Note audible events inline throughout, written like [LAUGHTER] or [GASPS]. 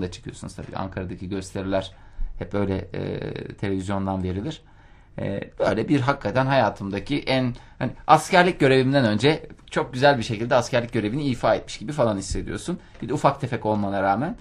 falan da çıkıyorsunuz tabii. Ankara'daki gösteriler hep öyle e, televizyondan verilir. E, böyle bir hakikaten hayatımdaki en hani askerlik görevimden önce çok güzel bir şekilde askerlik görevini ifa etmiş gibi falan hissediyorsun. Bir de ufak tefek olmana rağmen.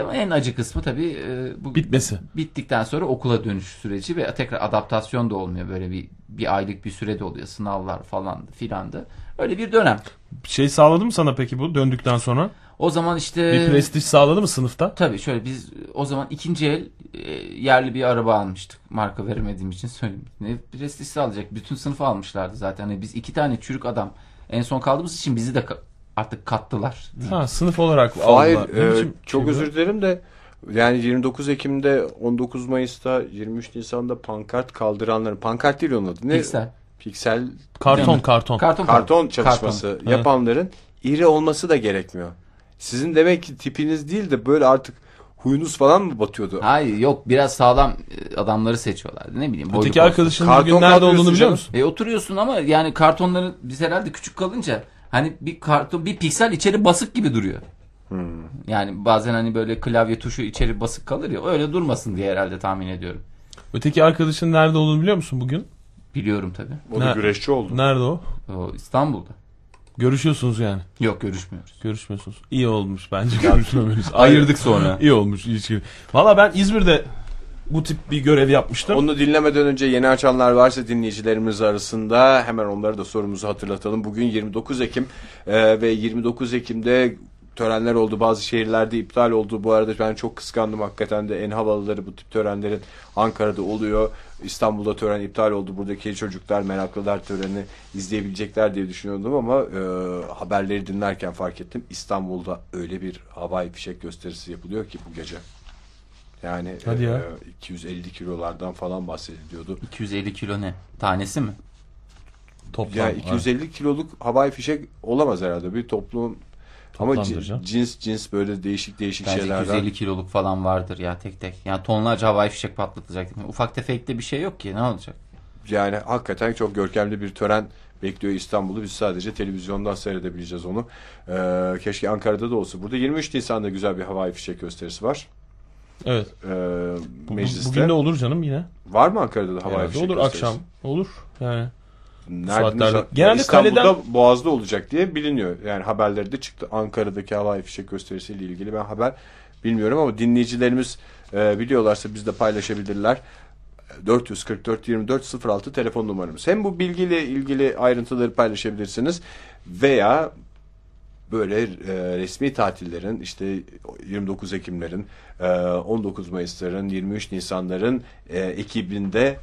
Ama en acı kısmı tabii e, bu Bitmesi. bittikten sonra okula dönüş süreci ve tekrar adaptasyon da olmuyor. Böyle bir bir aylık bir süre de oluyor. Sınavlar falan filandı. Öyle bir dönem. Şey sağladı mı sana peki bu döndükten sonra? O zaman işte Bir prestij sağladı mı sınıfta? tabii şöyle biz o zaman ikinci el e, yerli bir araba almıştık. Marka veremediğim için söyleyeyim. Ne prestij alacak. Bütün sınıfı almışlardı zaten. Hani biz iki tane çürük adam en son kaldığımız için bizi de ka- artık kattılar. Ha sınıf olarak Hayır aldılar. E, çok şey özür dilerim de yani 29 Ekim'de 19 Mayıs'ta 23 Nisan'da pankart kaldıranların pankart değil onun adı. Ne? Piksel. Piksel Karton Yani- karton. Karton karton çalışması Karton. yapanların iri olması da gerekmiyor. Sizin demek ki tipiniz değil de böyle artık huyunuz falan mı batıyordu? Hayır yok biraz sağlam e, adamları seçiyorlardı. Ne bileyim. Öteki arkadaşının Karton bugün nerede olduğunu biliyor musun? E oturuyorsun ama yani kartonları biz herhalde küçük kalınca hani bir karton bir piksel içeri basık gibi duruyor. Hmm. Yani bazen hani böyle klavye tuşu içeri basık kalır ya öyle durmasın diye herhalde tahmin ediyorum. Öteki arkadaşın nerede olduğunu biliyor musun bugün? Biliyorum tabii. O da Ne- güreşçi oldu. Nerede o? O İstanbul'da. Görüşüyorsunuz yani. Yok görüşmüyoruz. Görüşmüyorsunüz. İyi olmuş bence [LAUGHS] görüşmemeniz. Ayırdık sonra. İyi olmuş ilişki. Valla ben İzmir'de bu tip bir görev yapmıştım. Onu dinlemeden önce yeni açanlar varsa dinleyicilerimiz arasında hemen onlara da sorumuzu hatırlatalım. Bugün 29 Ekim e, ve 29 Ekim'de törenler oldu. Bazı şehirlerde iptal oldu. Bu arada ben çok kıskandım hakikaten de en havalıları bu tip törenlerin Ankara'da oluyor. İstanbul'da tören iptal oldu. Buradaki çocuklar meraklılar töreni izleyebilecekler diye düşünüyordum ama e, haberleri dinlerken fark ettim. İstanbul'da öyle bir havai fişek gösterisi yapılıyor ki bu gece. Yani Hadi ya. e, 250 kilolardan falan bahsediliyordu. 250 kilo ne? Tanesi mi? Toplam. Ya 250 kiloluk havai fişek olamaz herhalde bir toplum ama cins cins böyle değişik değişik Bence şeylerden. 250 kiloluk falan vardır ya tek tek. Yani tonlarca havai fişek patlatacak. Ufak tefekte bir şey yok ki ne olacak? Yani hakikaten çok görkemli bir tören bekliyor İstanbul'u. Biz sadece televizyondan seyredebileceğiz onu. Ee, keşke Ankara'da da olsa. Burada 23 Nisan'da güzel bir havai fişek gösterisi var. Evet. Ee, mecliste. Bugün de olur canım yine. Var mı Ankara'da da havai Herhalde fişek olur gösterisi? akşam. Olur. Yani. Nerede? Genelde İstanbul'da kaleden- Boğaz'da olacak diye biliniyor. Yani haberleri de çıktı. Ankara'daki havai fişek gösterisiyle ilgili ben haber bilmiyorum ama dinleyicilerimiz e, biliyorlarsa biz de paylaşabilirler. 444 24 06 telefon numaramız. Hem bu bilgiyle ilgili ayrıntıları paylaşabilirsiniz veya böyle e, resmi tatillerin işte 29 Ekimlerin, e, 19 Mayısların, 23 Nisanların e, ekibinde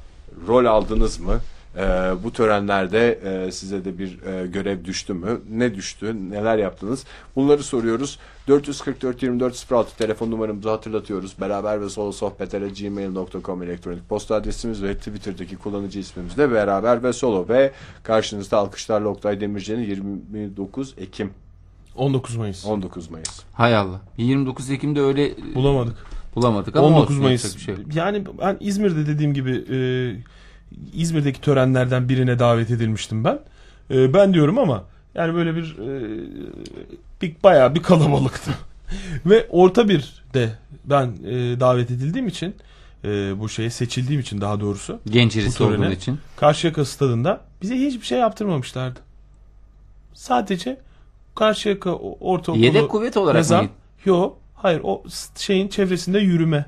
rol aldınız mı? E, bu törenlerde e, size de bir e, görev düştü mü? Ne düştü? Neler yaptınız? Bunları soruyoruz. 444 24 06 telefon numaramızı hatırlatıyoruz. Beraber ve solo sohbetlere gmail.com elektronik posta adresimiz ve Twitter'daki kullanıcı ismimiz de beraber ve solo ve karşınızda alkışlarla Oktay Demirci'nin 29 Ekim 19 Mayıs. 19 Mayıs. Hay Allah. 29 Ekim'de öyle Bulamadık. bulamadık ama 19 olsun, Mayıs. bir şey yok. Yani ben İzmir'de dediğim gibi e, İzmir'deki törenlerden birine davet edilmiştim ben. E, ben diyorum ama yani böyle bir, e, bir bayağı bir kalabalıktı. [LAUGHS] Ve orta bir de ben e, davet edildiğim için e, bu şeye seçildiğim için daha doğrusu Genç irisi olduğun için. Karşıyaka stadında bize hiçbir şey yaptırmamışlardı. Sadece Karşıyaka ortaokulu Yedek kuvvet olarak mı? yo hayır o şeyin çevresinde yürüme.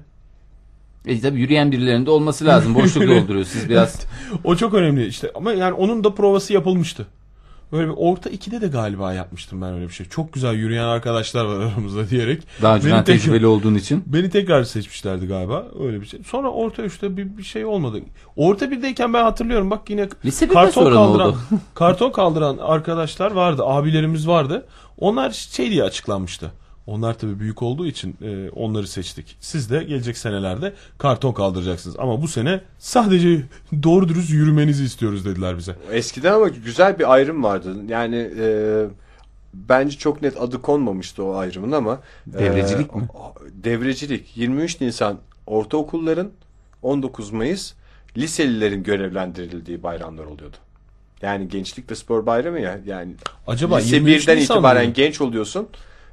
E tabii yürüyen birilerinde olması lazım. Boşluk [LAUGHS] dolduruyor. Siz biraz O çok önemli işte ama yani onun da provası yapılmıştı. Böyle bir orta 2'de de galiba yapmıştım ben öyle bir şey. Çok güzel yürüyen arkadaşlar var [LAUGHS] aramızda diyerek. daha önceden Beni tek- tecrübeli olduğun için. Beni tekrar seçmişlerdi galiba öyle bir şey. Sonra orta 3'te bir, bir şey olmadı. Orta 1'deyken ben hatırlıyorum bak yine Lise karton kaldıran oldu? [LAUGHS] karton kaldıran arkadaşlar vardı, abilerimiz vardı. Onlar şey diye açıklanmıştı. Onlar tabii büyük olduğu için e, onları seçtik. Siz de gelecek senelerde karton kaldıracaksınız. Ama bu sene sadece doğru dürüst yürümenizi istiyoruz dediler bize. Eskiden ama güzel bir ayrım vardı. Yani e, bence çok net adı konmamıştı o ayrımın ama. e, Devrecilik mi? Devrecilik. 23 Nisan ortaokulların 19 Mayıs liselilerin görevlendirildiği bayramlar oluyordu. Yani gençlik ve spor bayramı ya. Yani Acaba lise 23 birden itibaren mıydı? genç oluyorsun.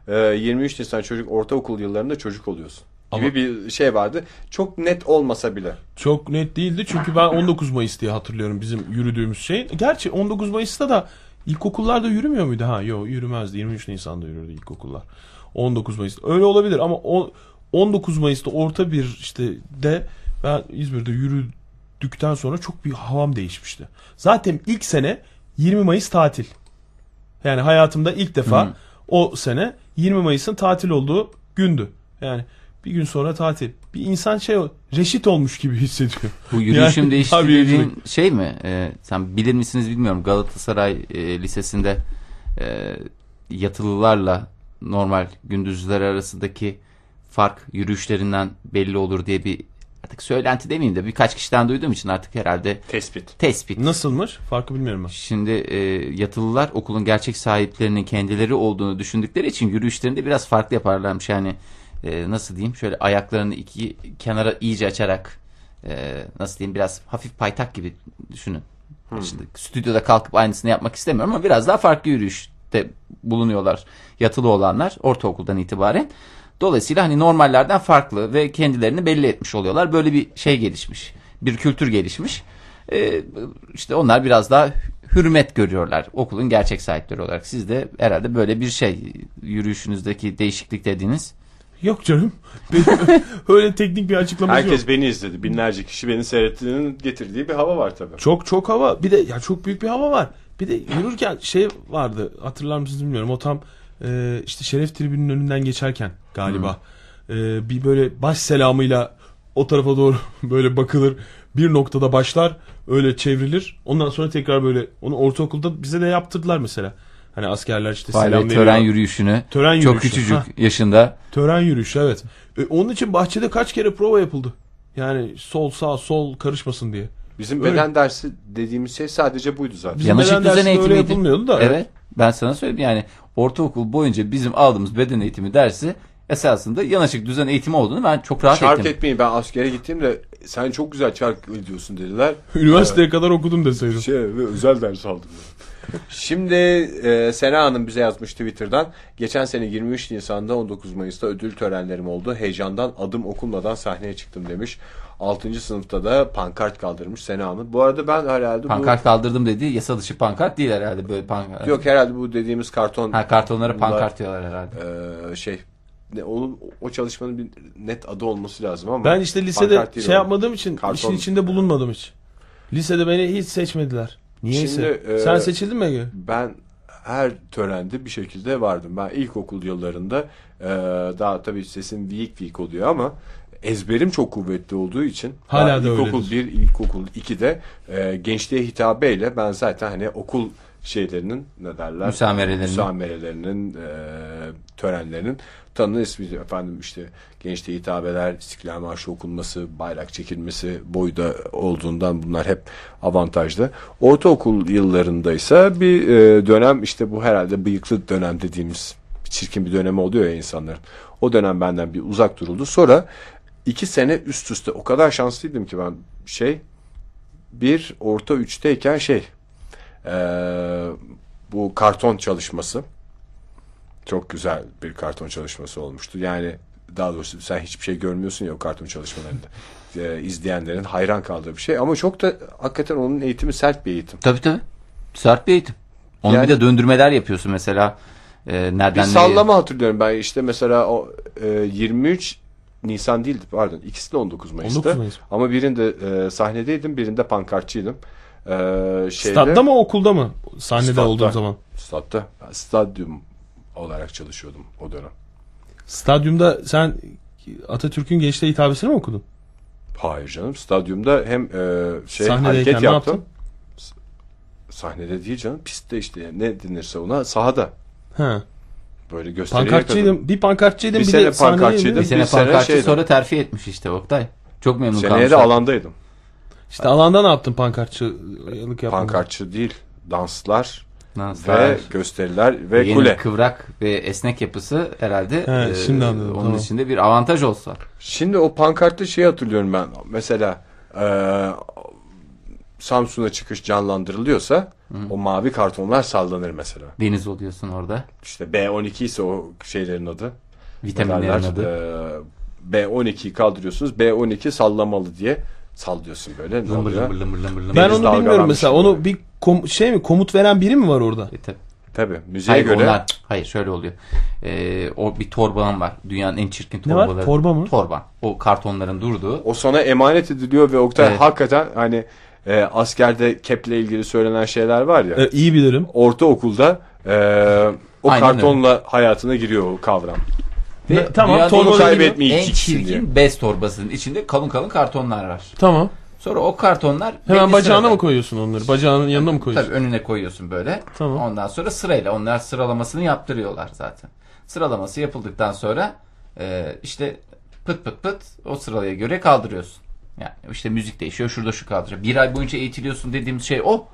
E, 23 Nisan çocuk ortaokul yıllarında çocuk oluyorsun. Gibi Ama- bir şey vardı. Çok net olmasa bile. Çok net değildi çünkü ben 19 Mayıs diye hatırlıyorum bizim yürüdüğümüz şey. Gerçi 19 Mayıs'ta da ilkokullarda yürümüyor muydu? Ha yok yürümezdi. 23 Nisan'da yürürdü ilkokullar. 19 Mayıs'ta. Öyle olabilir ama o, 19 Mayıs'ta orta bir işte de ben İzmir'de yürüdükten sonra çok bir havam değişmişti. Zaten ilk sene 20 Mayıs tatil. Yani hayatımda ilk defa Hı. o sene 20 Mayıs'ın tatil olduğu gündü. Yani bir gün sonra tatil. Bir insan şey reşit olmuş gibi hissediyor. Bu yürüyüşüm Yani, değişti dediğin yürüyüşüm. şey mi? Ee, sen bilir misiniz bilmiyorum. Galatasaray e, Lisesi'nde e, yatılılarla normal gündüzler arasındaki fark yürüyüşlerinden belli olur diye bir artık söylenti demeyeyim de birkaç kişiden duyduğum için artık herhalde Tespit. tespit. Nasılmış? Farkı bilmiyorum ben. Şimdi e, yatılılar okulun gerçek sahiplerinin kendileri olduğunu düşündükleri için yürüyüşlerinde biraz farklı yaparlarmış. Yani e, nasıl diyeyim şöyle ayaklarını iki kenara iyice açarak e, nasıl diyeyim biraz hafif paytak gibi düşünün. Şimdi stüdyoda kalkıp aynısını yapmak istemiyorum ama biraz daha farklı yürüyüşte bulunuyorlar yatılı olanlar ortaokuldan itibaren. Dolayısıyla hani normallerden farklı ve kendilerini belli etmiş oluyorlar. Böyle bir şey gelişmiş. Bir kültür gelişmiş. Ee, işte onlar biraz daha hürmet görüyorlar okulun gerçek sahipleri olarak. Siz de herhalde böyle bir şey yürüyüşünüzdeki değişiklik dediğiniz. Yok canım. Benim [LAUGHS] öyle teknik bir açıklaması Herkes yok. beni izledi. Binlerce kişi beni seyrettiğinin getirdiği bir hava var tabii. Çok çok hava. Bir de ya çok büyük bir hava var. Bir de yürürken şey vardı. Hatırlar mısınız bilmiyorum. O tam e, işte şeref tribünün önünden geçerken galiba. E, bir böyle baş selamıyla o tarafa doğru [LAUGHS] böyle bakılır. Bir noktada başlar. Öyle çevrilir. Ondan sonra tekrar böyle onu ortaokulda bize de yaptırdılar mesela. Hani askerler işte Vay selam tören veriyor. yürüyüşünü Tören çok yürüyüşü. küçücük Ha. yaşında Tören yürüyüşü evet. E, onun için bahçede kaç kere prova yapıldı. Yani sol sağ sol karışmasın diye. Bizim Öyle. beden dersi dediğimiz şey sadece buydu zaten. Bizim Yanaşık beden düzen dersinde öyle eğitimiydi. yapılmıyordu da. Evet. Ben sana söyleyeyim yani ortaokul boyunca bizim aldığımız beden eğitimi dersi esasında yanaşık düzen eğitimi olduğunu ben çok rahat Çark ettim. etmeyin ben askere gittiğimde sen çok güzel çark ediyorsun dediler. Üniversiteye kadar okudum deseydin. Şey ve özel ders aldım. Şimdi e, Sena Hanım bize yazmış Twitter'dan. Geçen sene 23 Nisan'da 19 Mayıs'ta ödül törenlerim oldu. Heyecandan adım okunmadan sahneye çıktım demiş. 6. sınıfta da pankart kaldırmış Sena Hanım. Bu arada ben herhalde Pankart kaldırdım dediği yasa dışı pankart değil herhalde böyle pankart. bu... Yok herhalde bu dediğimiz karton Ha kartonlara Bunlar- pankart diyorlar herhalde. e, şey ne, onun o çalışmanın bir net adı olması lazım ama Ben işte lisede şey o. yapmadığım için Karton. işin içinde bulunmadım hiç. Lisede beni hiç seçmediler. Niyeyse. Şimdi, e, Sen seçildin mi Ege? Ben her törende bir şekilde vardım. Ben ilkokul yıllarında e, daha tabii sesim weak weak oluyor ama ezberim çok kuvvetli olduğu için Hala da ilkokul öyledir. 1, ilkokul 2'de e, gençliğe hitabeyle ben zaten hani okul şeylerinin ne derler? Müsamerelerinin. Müsamerelerinin, e, törenlerinin tanını ismi efendim işte gençliğe hitabeler, İstiklal Marşı okunması, bayrak çekilmesi boyda olduğundan bunlar hep avantajlı. Ortaokul yıllarındaysa bir e, dönem işte bu herhalde bıyıklı dönem dediğimiz çirkin bir dönemi oluyor ya insanların. O dönem benden bir uzak duruldu. Sonra iki sene üst üste o kadar şanslıydım ki ben şey bir orta üçteyken şey e, bu karton çalışması çok güzel bir karton çalışması olmuştu. Yani daha doğrusu sen hiçbir şey görmüyorsun ya o karton çalışmalarında. [LAUGHS] E, izleyenlerin hayran kaldığı bir şey ama çok da hakikaten onun eğitimi sert bir eğitim. Tabii tabii. Sert bir eğitim. Onu Yani- bir de döndürmeler yapıyorsun mesela. E, nereden Bir nereye- sallama hatırlıyorum ben işte mesela o e, 23 Nisan değildi pardon ikisi de 19 Mayıs'ta. 19 Mayıs. Ama birinde e, sahnedeydim birinde pankartçıydım. E, şeyde, Stadda mı okulda mı? Sahnede Stadda. olduğum zaman. Statta. Ben stadyum olarak çalışıyordum o dönem. Stadyumda sen Atatürk'ün gençliğe hitabesini mi okudun? Hayır canım. Stadyumda hem e, şey hareket yaptım. Sahnede değil canım. Pistte işte ne denirse ona sahada. Ha. Böyle gösteriye kadar. Pankartçıydım. Bir pankartçıydım Bir bir, sene de pankartçıydım. Bir sene Bir sene pankartçı şeydi. sonra terfi etmiş işte Oktay. Çok memnun Seneye kalmış. de alandaydım. İşte alanda ne yaptın pankartçılık yaptın? Pankartçı değil. Danslar Danslar. ve gösteriler ve Yeni kule. kıvrak ve esnek yapısı herhalde He, e, şimdi anladım, onun tamam. içinde bir avantaj olsa. Şimdi o pankartta şey hatırlıyorum ben. Mesela e, Samsun'a çıkış canlandırılıyorsa O mavi kartonlar sallanır mesela. Deniz oluyorsun orada. İşte B12 ise o şeylerin adı. Vitaminlerin Haberler, adı. e, B12'yi kaldırıyorsunuz. B12 sallamalı diye sallıyorsun böyle. Ne Lımır oluyor? lımır lımır lımır lımır. Ben Deniz onu bilmiyorum dalgalanmış mesela. gibi. Onu bir kom- şey mi komut veren biri mi var orada? E, tabii. Tabii. Müziğe Hayır, göre onlar, hayır şöyle oluyor. Ee, o bir torban var. Dünyanın en çirkin Ne var? torbaları. Torba mı? Torba. O kartonların durduğu. o sana emanet ediliyor ve Oktay Evet. hakikaten hani e, askerde keple ilgili söylenen şeyler var ya. Ee, iyi bilirim. Ortaokulda e, o Aynen kartonla hayatına giriyor o kavram. Ne- tamam, dünyanın torba en- çirkin diye. bez torbasının içinde kalın kalın kartonlar var. Tamam. Sonra o kartonlar Hemen bacağına sırada- mı koyuyorsun onları? Bacağının yanına mı koyuyorsun? Tabii önüne koyuyorsun böyle. Tamam. Ondan sonra sırayla onlar sıralamasını yaptırıyorlar zaten. Sıralaması yapıldıktan sonra e, işte pıt pıt pıt o sıralaya göre kaldırıyorsun. Yani işte müzik değişiyor şurada şu kaldırıyor. Bir ay boyunca eğitiliyorsun dediğimiz şey o.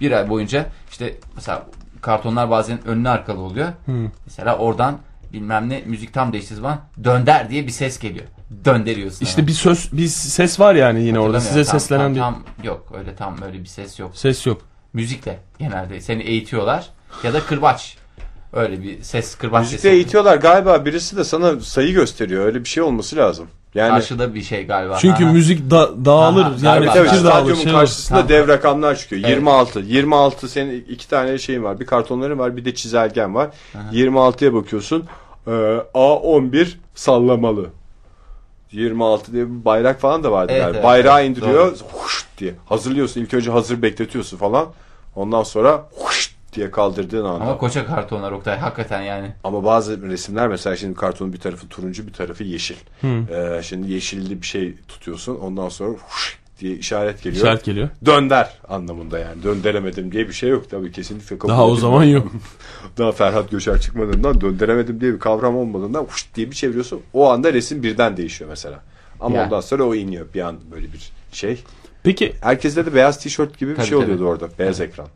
Bir ay boyunca işte mesela kartonlar bazen önlü arkalı oluyor. Mesela oradan bilmem ne müzik tam değiştiği zaman dönder diye bir ses geliyor. Dönderiyorsun. İşte hemen. bir söz, bir ses var yani yine orada. Size. Tam- seslenen tam, bir tam yok öyle tam öyle bir ses yok ses yok. müzikle genelde seni eğitiyorlar ya da kırbaç. Öyle bir ses kırbaç sesi. oluyor. eğitiyorlar galiba birisi de sana sayı gösteriyor. Öyle bir şey olması lazım. Yani Karşıda bir şey galiba. Çünkü Aha. müzik da- dağılır. Aha, yani galiba. Tabii fikir tabii dağılır. stadyumun Şey olur. karşısında Tamam. dev rakamlar çıkıyor. Evet. 26. 26 senin iki tane şeyin var. Bir kartonların var bir de çizelgen var. 26'ya bakıyorsun. Ee, A11 sallamalı. 26 diye bir bayrak falan da vardı Evet, galiba. evet, Bayrağı evet, indiriyor. Huş diye. Hazırlıyorsun. İlk önce hazır bekletiyorsun falan. Ondan sonra huş diye kaldırdığın anda. Ama Ama, koca kartonlar Oktay hakikaten yani. bazı resimler mesela şimdi kartonun bir tarafı turuncu bir tarafı yeşil. Ee, şimdi yeşilli bir şey tutuyorsun. Ondan sonra huş diye işaret geliyor. İşaret geliyor. Dönder anlamında yani. Dönderemedim diye bir şey yok tabii kesinlikle kabul Daha o zaman yok. [LAUGHS] Daha Ferhat Göçer çıkmadığından dönderemedim diye bir kavram olmadığından huş diye bir çeviriyorsun. O anda resim birden değişiyor mesela. Ama Ya. ondan sonra o iniyor bir an böyle bir şey. Peki Herkeste de beyaz tişört gibi bir Tabii, şey tabii. oluyordu orada. Beyaz ekran.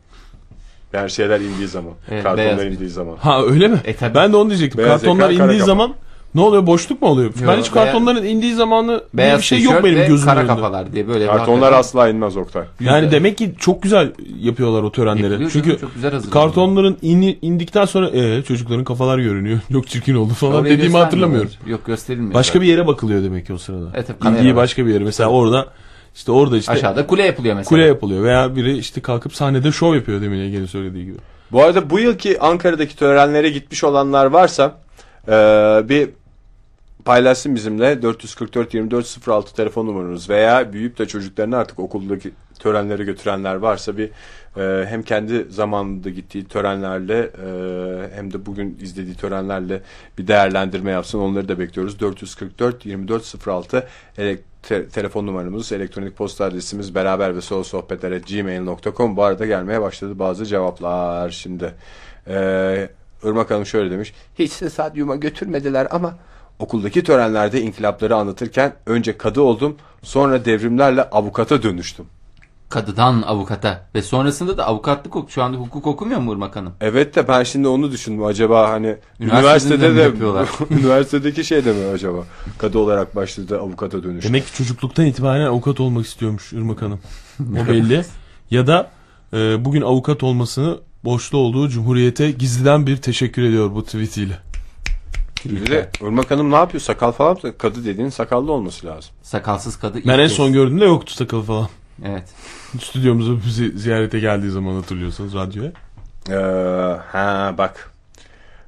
Yani şeyler indiği zaman. Evet, kartonlar beyaz. indiği zaman. ha öyle mi? E, tabii. ben de onu diyecektim. Beyaz Kartonlar ekran, kara indiği zaman ne oluyor? Boşluk mu oluyor? ben hiç beyaz- kartonların indiği zamanı Beyaz bir şey yok benim gözümün kara önünde. kafalar diye böyle. Kartonlar hakikaten- asla inmez Oktay. Yani demek ki çok güzel yapıyorlar o törenleri. Yapılıyor Çünkü çok güzel kartonların ini- indikten sonra e, çocukların kafalar görünüyor. [LAUGHS] Çok çirkin oldu falan Orayı dediğimi hatırlamıyorum. Yok gösterilmiyor. Başka bir yere bakılıyor demek ki o sırada. Evet, var. başka bir yere. Mesela orada işte orada işte Aşağıda kule yapılıyor mesela. kule yapılıyor veya biri işte kalkıp sahnede şov yapıyor demin Ege'nin söylediği gibi. Bu arada bu yılki Ankara'daki törenlere gitmiş olanlar varsa e, bir paylaşsın bizimle 444 24 06 telefon numaramız veya büyüyüp de çocuklarını artık okuldaki törenlere götürenler varsa bir e, hem kendi zamanında gittiği törenlerle e, hem de bugün izlediği törenlerle bir değerlendirme yapsın. Onları da bekliyoruz. 444 24 06 elek- te- telefon numaramız, elektronik posta adresimiz beraber ve solo sohbetler gmail.com. Bu arada gelmeye başladı bazı cevaplar şimdi. Ee, Irmak Hanım şöyle demiş. Hiç de stadyuma götürmediler ama okuldaki törenlerde inkılapları anlatırken önce kadı oldum sonra devrimlerle avukata dönüştüm. Kadıdan avukata ve sonrasında da avukatlık ok. Şu anda hukuk okumuyor mu Irmak Hanım? Evet de ben şimdi onu düşündüm acaba hani Üniversitede üniversitede mi de yapıyorlar? [LAUGHS] üniversitedeki şey de mi acaba kadı olarak başladı avukata dönüştü. Demek ki çocukluktan itibaren avukat olmak istiyormuş Irmak Hanım. [LAUGHS] O belli. ya da e, bugün avukat olmasını borçlu olduğu Cumhuriyete gizliden bir teşekkür ediyor bu tweetiyle. Bir de Irmak Hanım ne yapıyor sakal falan mı? Kadı dediğin sakallı olması lazım. Sakalsız kadı. ilk Ben en kez. son gördüğümde yoktu sakalı falan. Evet. Stüdyomuza bizi ziyarete geldiği zaman hatırlıyorsanız radyoya. Ee, ha bak.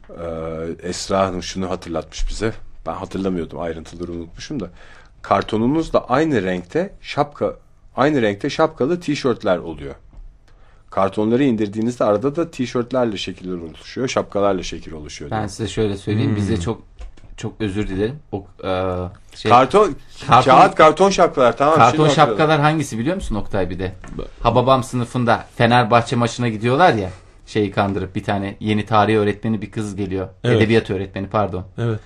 Ee, Esra Hanım şunu hatırlatmış bize. Ben hatırlamıyordum ayrıntıları unutmuşum da. Kartonunuzda aynı renkte şapka aynı renkte şapkalı tişörtler oluyor. Kartonları indirdiğinizde arada da tişörtlerle şekiller oluşuyor, şapkalarla şekil oluşuyor. Ben size şöyle söyleyeyim. Bize çok çok özür dilerim. O, e, şey, Karton, Karton- kağıt karton şapkalar tamam. Karton şimdi hatırladım. şapkalar hangisi biliyor musun Oktay bir de? Hababam sınıfında Fenerbahçe maçına gidiyorlar ya. Şeyi kandırıp bir tane yeni tarih öğretmeni bir kız geliyor. Evet. Edebiyat öğretmeni pardon. Evet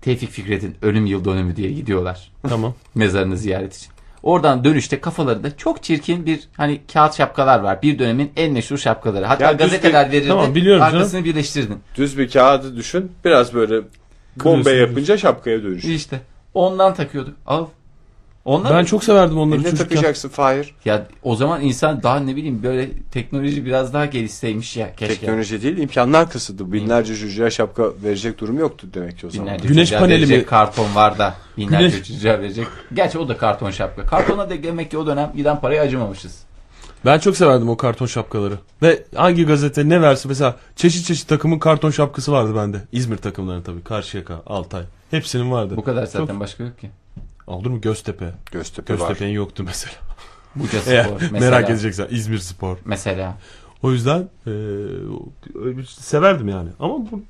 Tevfik Fikret'in ölüm yıl dönümü diye gidiyorlar. tamam. [LAUGHS] Mezarını ziyaret için. Oradan dönüşte kafalarında çok çirkin bir hani kağıt şapkalar var. Bir dönemin en meşhur şapkaları. Hatta Ya gazeteler bir- verirdi. Tamam, biliyorum canım. Arkasını birleştirdin. Düz bir kağıdı düşün. Biraz böyle bombe yapınca şapkaya dönüşüyor. İşte ondan takıyorduk. Av. Onlar Ben çok severdim onları Eline çocukken. takacaksın Fahir. ya o zaman insan daha ne bileyim böyle teknoloji biraz daha gelişseymiş ya keşke. Teknoloji değil imkanlar kısıtlı. Binlerce çocuğa şapka verecek durum yoktu demek ki o zaman. Binlerce Güneş paneli mi? karton var da binlerce Güneş- çocuğa verecek. Gerçi o da karton şapka. Kartona da demek ki o dönem giden parayı acımamışız. Ben çok severdim o karton şapkaları. Ve hangi gazete ne verse mesela çeşit çeşit takımın karton şapkası vardı bende. İzmir takımlarının tabii. Karşıyaka, Altay. Hepsinin vardı. Bu kadar zaten Çok- başka yok ki. Olur mu Göztepe? Göztepe var. Göztepe'nin yoktu mesela. Buca [LAUGHS] Eğer Spor mesela. merak edeceksen İzmir Spor. Mesela. O yüzden bir- severdim yani. Ama bu,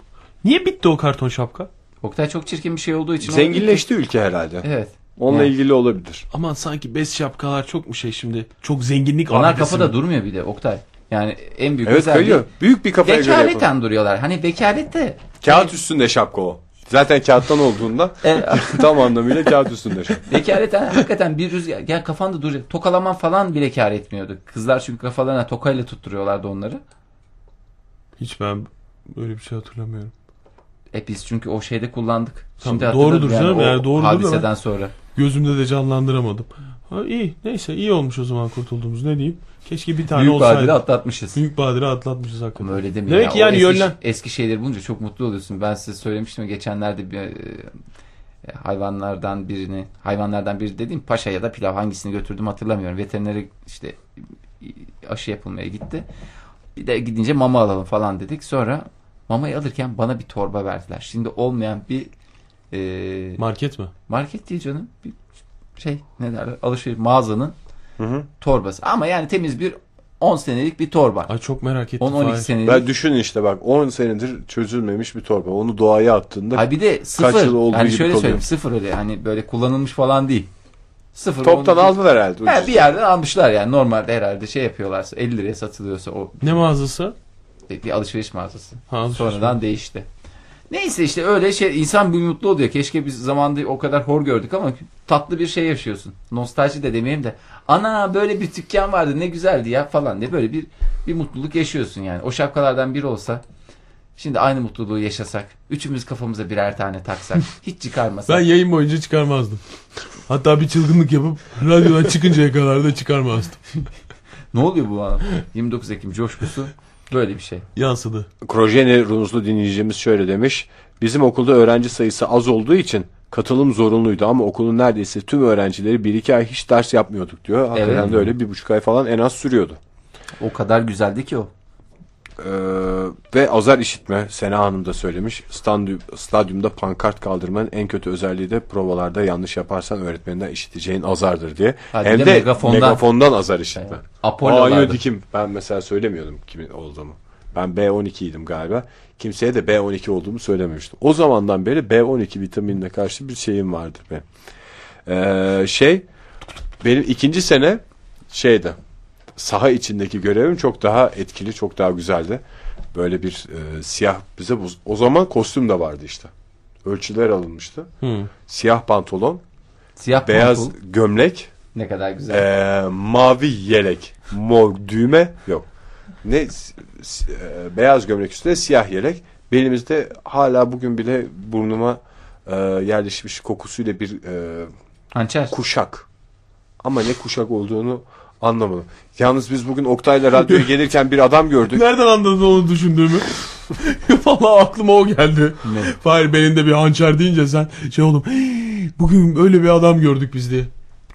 niye bitti o karton şapka? Oktay çok çirkin bir şey olduğu için. Zenginleşti ülke herhalde. Evet. Onunla Evet. ilgili olabilir. Aman sanki bez şapkalar çok mu şey şimdi? Çok zenginlik Onlar abidesi kafada mi? durmuyor bir de Oktay. Yani en büyük Evet özelliği kayıyor. Büyük bir kafaya göre yapalım. vekaleten duruyorlar. Hani vekalette Kağıt üstünde şapka o. Zaten kağıttan olduğunda [LAUGHS] [LAUGHS] tam anlamıyla kağıt üstünde şapka. vekaleten hakikaten bir rüzgar gel kafanda duracak. Tokalaman falan bile kar etmiyordu. Kızlar çünkü kafalarına tokayla tutturuyorlardı onları. Hiç ben öyle bir şey hatırlamıyorum. E biz çünkü o şeyde kullandık. Tamam, Şimdi doğrudur hatırladım canım, yani doğrudur Hadiseden sonra. Gözümde de canlandıramadım. Ha, iyi neyse iyi olmuş o zaman kurtulduğumuz ne diyeyim. Keşke bir tane Büyük olsaydı. badire atlatmışız. Büyük badire atlatmışız hakikaten. Ama öyle demeyin. Demek ya. ki yani eski, yönlen- eski şeyleri bulunca çok mutlu oluyorsun. Ben size söylemiştim geçenlerde bir e, e, hayvanlardan birini hayvanlardan biri dediğim paşa ya da pilav hangisini götürdüm hatırlamıyorum. Veterinere işte aşı yapılmaya gitti. Bir de gidince mama alalım falan dedik. Sonra mamayı alırken bana bir torba verdiler. Şimdi olmayan bir e, Market mi? market değil canım. Bir şey ne derler alışveriş mağazanın Hı hı. torbası. Ama yani temiz bir 10 senelik bir torba. Ay çok merak ettim. 10-12 Fahir. senelik. Ben düşünün işte bak 10 senedir çözülmemiş bir torba. Onu doğaya attığında Ay bir de sıfır. yıl olduğu yani gibi şöyle kalıyor. söyleyeyim sıfır öyle hani böyle kullanılmış falan değil. Sıfır. toptan aldılar herhalde. He, bir yerden almışlar yani normalde herhalde şey yapıyorlarsa 50 liraya satılıyorsa o Ne mağazası? Bir alışveriş mağazası. Ha, alışveriş Sonradan değişti. Neyse işte öyle şey insan bir mutlu oluyor. Keşke biz zamanda o kadar hor gördük ama tatlı bir şey yaşıyorsun. Nostalji de demeyeyim de. Ana böyle bir dükkan vardı ne güzeldi ya falan diye böyle bir bir mutluluk yaşıyorsun yani. O şapkalardan biri olsa şimdi aynı mutluluğu yaşasak. Üçümüz kafamıza birer tane taksak. [LAUGHS] Hiç çıkarmasak. Ben yayın boyunca çıkarmazdım. Hatta bir çılgınlık yapıp radyodan çıkıncaya kadar da çıkarmazdım. [LAUGHS] Ne oluyor bu an? 29 Ekim coşkusu böyle bir şey. Yansıdı. Krojeni Runuslu dinleyicimiz şöyle demiş. Bizim okulda öğrenci sayısı az olduğu için katılım zorunluydu ama okulun neredeyse tüm öğrencileri 1-2 ay hiç ders yapmıyorduk diyor. Hakikaten Evet. de öyle bir buçuk ay falan en az sürüyordu. O kadar güzeldi ki o. Ee, ve azar işitme Sena Hanım da söylemiş. Stadyum, stadyumda pankart kaldırmanın en kötü özelliği de provalarda yanlış yaparsan öğretmeninden işiteceğin azardır diye. Hadi Hem de de megafondan. megafondan, azar işitme. Apollo'larda. A'yı dikim. Ben mesela söylemiyordum kimin olduğumu. Ben B12'ydim galiba. Kimseye de B12 olduğumu söylememiştim. O zamandan beri B12 vitaminine karşı bir şeyim vardır benim. Ee, şey benim ikinci sene şeydi saha içindeki görevim çok daha etkili, çok daha güzeldi. Böyle bir e, siyah bize bu, o zaman kostüm de vardı işte. Ölçüler alınmıştı. Hı. Siyah pantolon, Siyah beyaz pantolon. gömlek, Ne kadar güzel. ee, mavi yelek, mor düğme yok. Ne e, beyaz gömlek üstüne siyah yelek. Belimizde hala bugün bile burnuma e, yerleşmiş kokusuyla bir e, Hançer. kuşak. Ama ne kuşak olduğunu anlamadım. Yalnız biz bugün Oktay'la radyoya [LAUGHS] gelirken bir adam gördük. Nereden anladın onu düşündüğümü? [LAUGHS] Vallahi aklıma o geldi. Ne? Fahir belinde bir hançer deyince sen şey. "Hii, [GASPS] Bugün öyle bir adam gördük biz diye.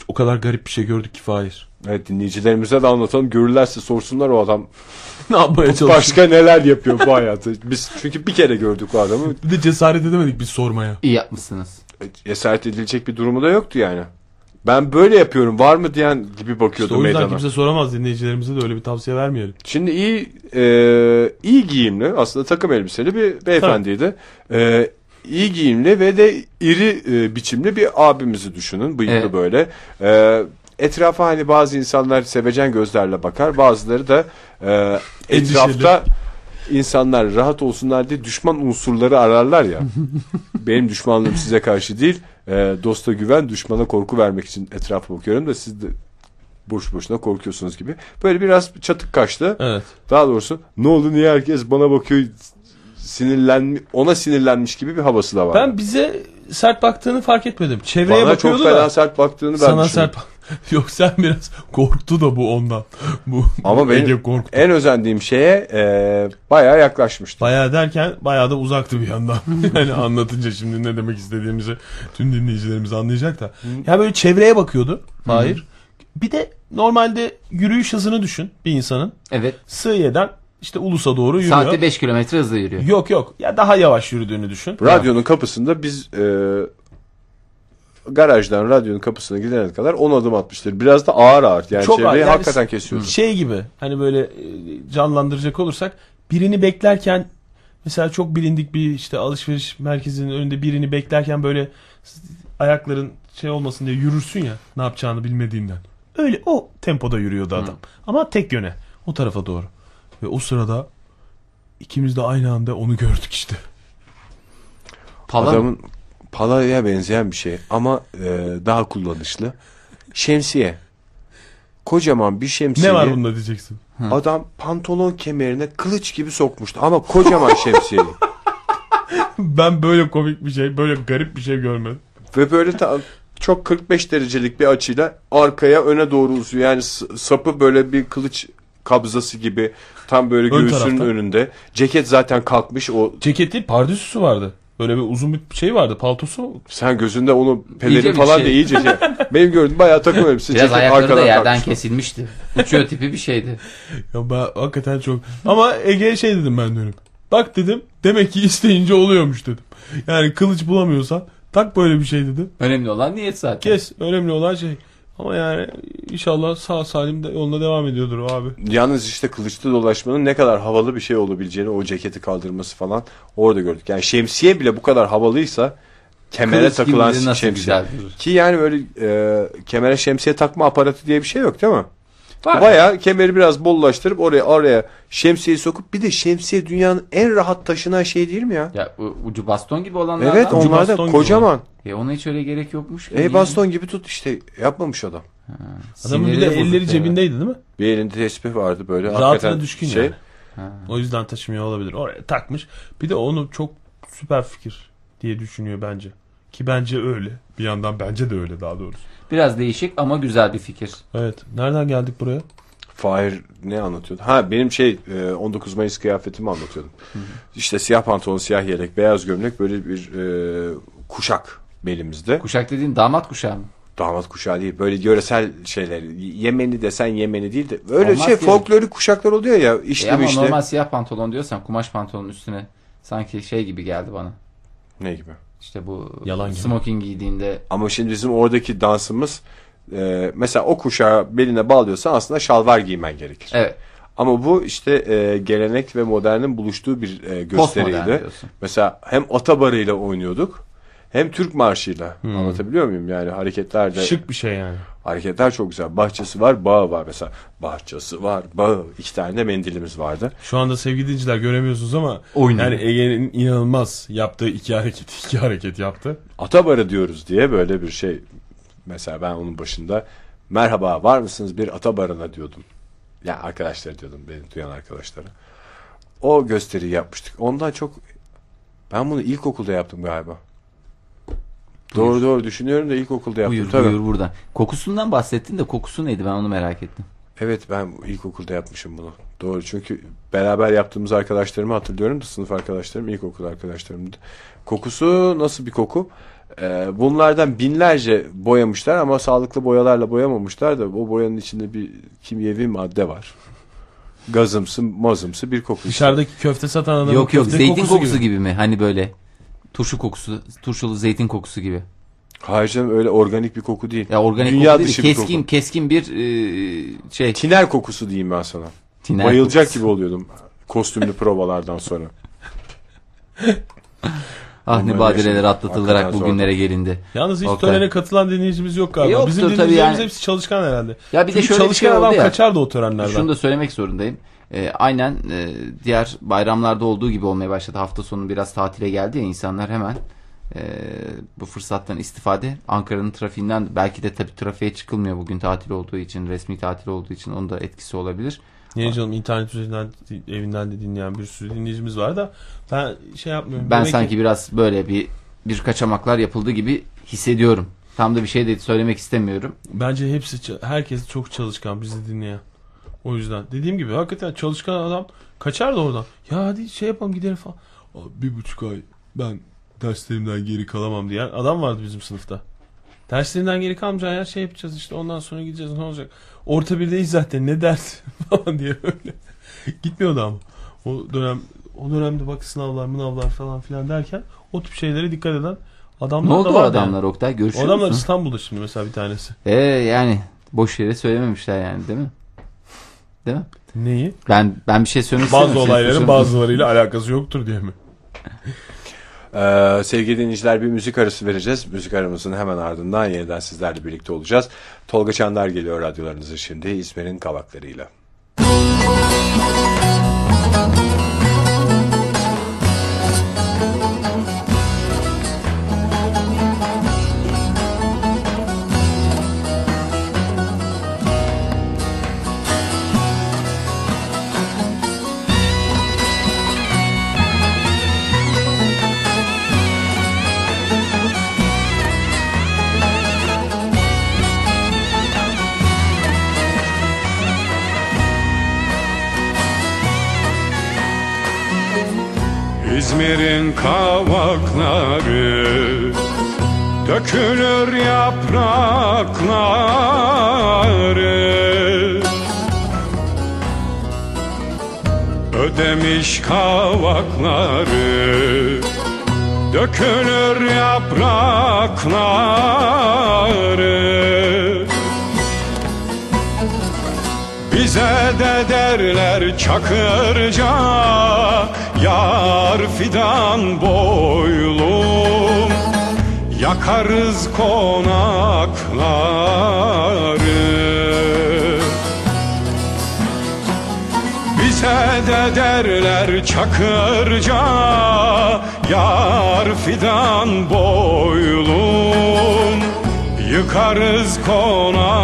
O kadar garip bir şey gördük ki Fahir. Evet dinleyicilerimize de anlatalım. Görürlerse sorsunlar o adam. [LAUGHS] Ne yapmaya çalıştık? Başka neler yapıyor bu hayatı. Biz çünkü bir kere gördük o adamı. Bir de cesaret edemedik biz sormaya. İyi yapmışsınız. Cesaret edilecek bir durumu da yoktu yani. Ben böyle yapıyorum var mı diyen gibi İşte bakıyordu o yüzden meydana. kimse soramaz dinleyicilerimize de öyle bir tavsiye vermeyelim. Şimdi iyi e, iyi giyimli aslında takım elbiseli bir beyefendiydi. E, iyi giyimli ve de iri e, biçimli bir abimizi düşünün. Bıyıklı Evet. böyle. E, etrafa hani bazı insanlar sevecen gözlerle bakar. Bazıları da e, etrafta insanlar rahat olsunlar diye düşman unsurları ararlar ya. [LAUGHS] Benim düşmanlığım size karşı değil. E, dosta güven, düşmana korku vermek için etrafa bakıyorum da siz de boş boşuna korkuyorsunuz gibi. Böyle biraz çatık kaşlı. Evet. Daha doğrusu ne oldu niye herkes bana bakıyor sinirlen ona sinirlenmiş gibi bir havası da var. Ben bize sert baktığını fark etmedim. Çevreye Bana çok bakıyordu fena da. sert baktığını ben Sana düşünüyorum. sert bak- [LAUGHS] Yok sen biraz korktu da bu ondan. Bu Ama Ege benim korktu. en özendiğim şeye e, bayağı yaklaşmıştı. Bayağı derken bayağı da uzaktı bir yandan. [LAUGHS] yani anlatınca şimdi ne demek istediğimizi tüm dinleyicilerimiz anlayacak da. Ya böyle çevreye bakıyordu. Hayır. Bir de normalde yürüyüş hızını düşün bir insanın. Evet. Sığıye'den işte Ulus'a doğru yürüyor. Saatte 5 kilometre hızla yürüyor. Yok yok. Ya daha yavaş yürüdüğünü düşün. Radyonun kapısında biz e, garajdan radyonun kapısına gidene kadar 10 adım atmıştır. Biraz da ağır ağır. Yani Çok çevreyi ağır. Yani hakikaten kesiyoruz. Şey gibi hani böyle e, canlandıracak olursak birini beklerken mesela çok bilindik bir işte alışveriş merkezinin önünde birini beklerken böyle s- ayakların şey olmasın diye yürürsün ya ne yapacağını bilmediğinden. Öyle o tempoda yürüyordu adam. Ama tek yöne o tarafa doğru. Ve o sırada ikimiz de aynı anda onu gördük işte. Pala Adamın palaya benzeyen bir şey ama e, daha kullanışlı. Şemsiye. Kocaman bir şemsiye. Ne var bunda diyeceksin. Adam pantolon kemerine kılıç gibi sokmuştu ama kocaman [LAUGHS] şemsiyeyi. Ben böyle komik bir şey, böyle garip bir şey görmedim. Ve böyle ta- çok 45 derecelik bir açıyla arkaya öne doğru uzuyor. Yani s- sapı böyle bir kılıç kabzası gibi tam böyle Ön göğsünün tarafta. önünde. Ceket zaten kalkmış o Ceketi pardüsüsü vardı. Böyle bir uzun bir şey vardı paltosu. sen gözünde onu pelerin falan şey. da iyice şey. [LAUGHS] Benim gördüğüm bayağı takım [LAUGHS] elbise biraz ayakları da yerden takmış. kesilmişti. Uçuyor tipi bir şeydi. [LAUGHS] Ya ben hakikaten çok... Ama Ege'ye şey dedim ben dönüp. Bak dedim demek ki isteyince oluyormuş dedim. Yani kılıç bulamıyorsan tak böyle bir şey dedim. Önemli olan niyet zaten. Kes önemli olan şey. Ama yani inşallah sağ salim de yoluna devam ediyordur o abi. Yalnız işte kılıçlı dolaşmanın ne kadar havalı bir şey olabileceğini o ceketi kaldırması falan orada gördük. Yani şemsiye bile bu kadar havalıysa kemere Kılıç takılan şemsiye. Ki yani böyle e, kemere şemsiye takma aparatı diye bir şey yok değil mi? Var. Bayağı kemeri biraz bollaştırıp oraya oraya şemsiyeyi sokup bir de şemsiye dünyanın en rahat taşınan şey değil mi ya? Ya ucu baston gibi olanlardan. Evet onlar da kocaman. E ona hiç öyle gerek yokmuş. E baston gibi tut işte yapmamış adam. Adamın bir de elleri cebindeydi değil mi? Bir elinde tespih vardı böyle. Rahatına hakikaten düşkün şey. yani. Ha. O yüzden taşımıyor olabilir. Oraya takmış. Bir de onu çok süper fikir diye düşünüyor bence. Ki bence öyle. Bir yandan bence de öyle daha doğrusu. Biraz değişik ama güzel bir fikir. Evet. Nereden geldik buraya? Fahir ne anlatıyordu? Ha benim şey e, 19 Mayıs kıyafetimi anlatıyordum. İşte siyah pantolon, siyah yelek, beyaz gömlek böyle bir e, kuşak belimizde. Kuşak dediğin damat kuşağı mı? Damat kuşağı değil. Böyle yöresel şeyler. Yemeni desen Yemeni değil de. Öyle Olmaz şey ki. folklorik kuşaklar oluyor ya. E İşte ama işte. normal siyah pantolon diyorsan kumaş pantolonun üstüne sanki şey gibi geldi bana. Ne gibi? İşte bu Yalan gibi. smoking giydiğinde Ama şimdi bizim oradaki dansımız e, mesela o kuşağı beline bağlıyorsan aslında şalvar giymen gerekir. evet Ama bu işte e, gelenek ve modernin buluştuğu bir e, gösteriydi. Mesela hem atabarıyla oynuyorduk hem Türk marşıyla. Anlatabiliyor muyum? Yani hareketlerde Şık bir şey yani. Hareketler çok güzel. Bahçesi var, bağı var mesela. Bahçesi var, bağı. İki tane de mendilimiz vardı. Şu anda sevgili dinleyiciler göremiyorsunuz ama Oynuyor. yani Ege'nin inanılmaz yaptığı iki hareket iki hareket yaptı. Atabarı diyoruz diye böyle bir şey. Mesela ben onun başında merhaba var mısınız bir atabarına diyordum. Yani arkadaşlar diyordum beni duyan arkadaşlara. O gösteriyi yapmıştık. Ondan çok ben bunu ilkokulda yaptım galiba. Doğru doğru düşünüyorum da ilkokulda yaptım. Buyur Tabii. buyur buradan. Kokusundan bahsettin de kokusu neydi ben onu merak ettim. Evet ben ilkokulda yapmışım bunu. Doğru çünkü beraber yaptığımız arkadaşlarımı hatırlıyorum da sınıf arkadaşlarım ilkokul arkadaşlarımdı. Kokusu nasıl bir koku? Ee, bunlardan binlerce boyamışlar ama sağlıklı boyalarla boyamamışlar da o boyanın içinde bir kimyevi madde var. Gazımsı, mazımsı bir koku. Dışarıdaki köfte satan adamın yok yok köfte zeytin kokusu, gibi. mi? Hani böyle turşu kokusu, turşulu zeytin kokusu gibi. Hayır canım öyle organik bir koku değil. Ya organik Dünya koku değil, dışı bir keskin koku. keskin bir e, şey. Tiner kokusu diyeyim ben sana. Tiner Bayılacak kokusu. gibi oluyordum kostümlü provalardan sonra. [LAUGHS] Ah ne badireler atlatılarak bugünlere gelindi. Yalnız hiç Oktay. törene katılan dinleyicimiz yok galiba. Yoktur Bizim dinleyicilerimiz yani. hepsi çalışkan herhalde. Ya bir de Çünkü şöyle bir çalışkan şey adam ya. kaçardı o törenlerden. Şunu da söylemek zorundayım. Ee, aynen e, diğer bayramlarda olduğu gibi olmaya başladı. Hafta sonu biraz tatile geldi ya insanlar hemen e, bu fırsattan istifade Ankara'nın trafiğinden belki de tabii trafiğe çıkılmıyor bugün tatil olduğu için resmi tatil olduğu için onun da etkisi olabilir. Niye canım internet üzerinden evinden de dinleyen bir sürü dinleyicimiz var da ben şey yapmıyorum. Ben Demek ki- sanki biraz böyle bir bir kaçamaklar yapıldı gibi hissediyorum. Tam da bir şey de söylemek istemiyorum. Bence hepsi herkes çok çalışkan bizi dinleyen. O yüzden dediğim gibi hakikaten çalışkan adam kaçar da oradan. Ya hadi şey yapalım gidelim falan. Abi bir buçuk ay ben derslerimden geri kalamam diyen adam vardı bizim sınıfta. Derslerinden geri kalmayacaksın ya şey yapacağız işte ondan sonra gideceğiz ne olacak. Orta birdeyiz zaten ne ders [LAUGHS] falan diye öyle. Gitmiyordu ama. O dönem o dönemde bak sınavlar mınavlar falan filan derken o tip şeylere dikkat eden adamlar Ne oldu da o vardı yani. adamlar Oktay? Görüşüyor O adamlar musun? İstanbul'da şimdi mesela bir tanesi. Ee, yani boş yere söylememişler yani değil mi? Değil mi? Neyi? Ben ben bir şey söylemek Bazı olayların bazılarıyla alakası yoktur diye mi? Ee, sevgili dinleyiciler bir müzik arası vereceğiz. Müzik aramızın hemen ardından yeniden sizlerle birlikte olacağız. Tolga Çandar geliyor radyolarınızı şimdi İzmir'in kavaklarıyla. Dökülür yaprakları. Ödemiş kavakları. Dökülür yaprakları. Bize de derler çakırca Yar fidan boylum Yakarız konakları. Bize de derler çakırca Yar fidan boylum. Yıkarız konakları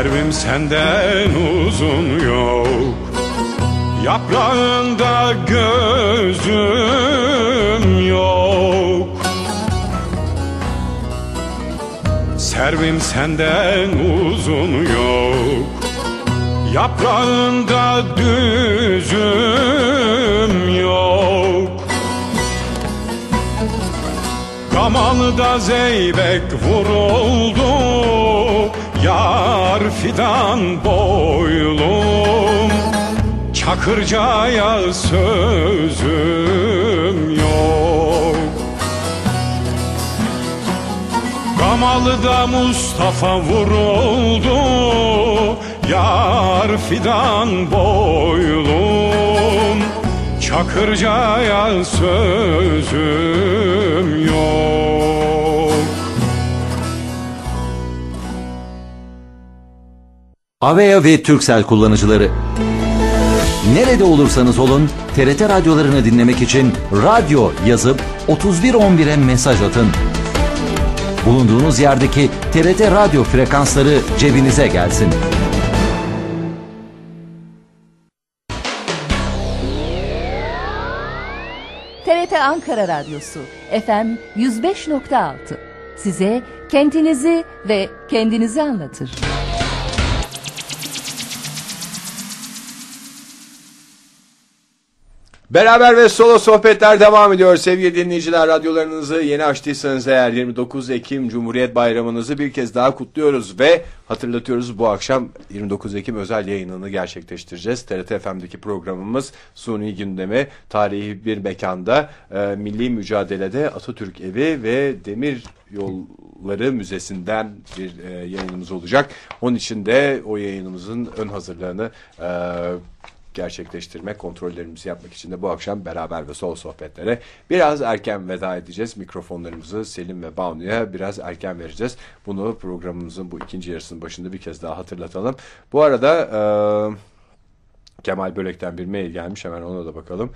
Servim senden uzun yok. Yaprağında gözüm yok. Servim senden uzun yok. Yaprağında düzüm yok. Kamalıda zeybek vuruldu Yar fidan boylum Çakırcaya sözüm yok. Kamalıda Mustafa vuruldu Yar fidan boylum Çakırcaya sözüm yok Avea ve Turkcell kullanıcıları. Nerede olursanız olun TRT radyolarını dinlemek için radyo yazıp 3111'e mesaj atın. Bulunduğunuz yerdeki TRT radyo frekansları cebinize gelsin. TRT Ankara Radyosu FM 105.6 size kentinizi ve kendinizi anlatır. Beraber ve solo sohbetler devam ediyor sevgili dinleyiciler. Radyolarınızı yeni açtıysanız eğer 29 Ekim Cumhuriyet Bayramınızı bir kez daha kutluyoruz ve hatırlatıyoruz bu akşam 29 Ekim özel yayınını gerçekleştireceğiz. TRT FM'deki programımız Suni Gündemi tarihi bir mekanda e, milli mücadelede Atatürk Evi ve Demir Yolları Müzesi'nden bir e, yayınımız olacak. Onun için de o yayınımızın ön hazırlığını e, gerçekleştirmek, kontrollerimizi yapmak için de bu akşam beraber ve sol sohbetlere biraz erken veda edeceğiz. Mikrofonlarımızı Selim ve Banu'ya biraz erken vereceğiz. Bunu programımızın bu ikinci yarısının başında bir kez daha hatırlatalım. Bu arada e, Kemal Bölek'ten bir mail gelmiş hemen ona da bakalım.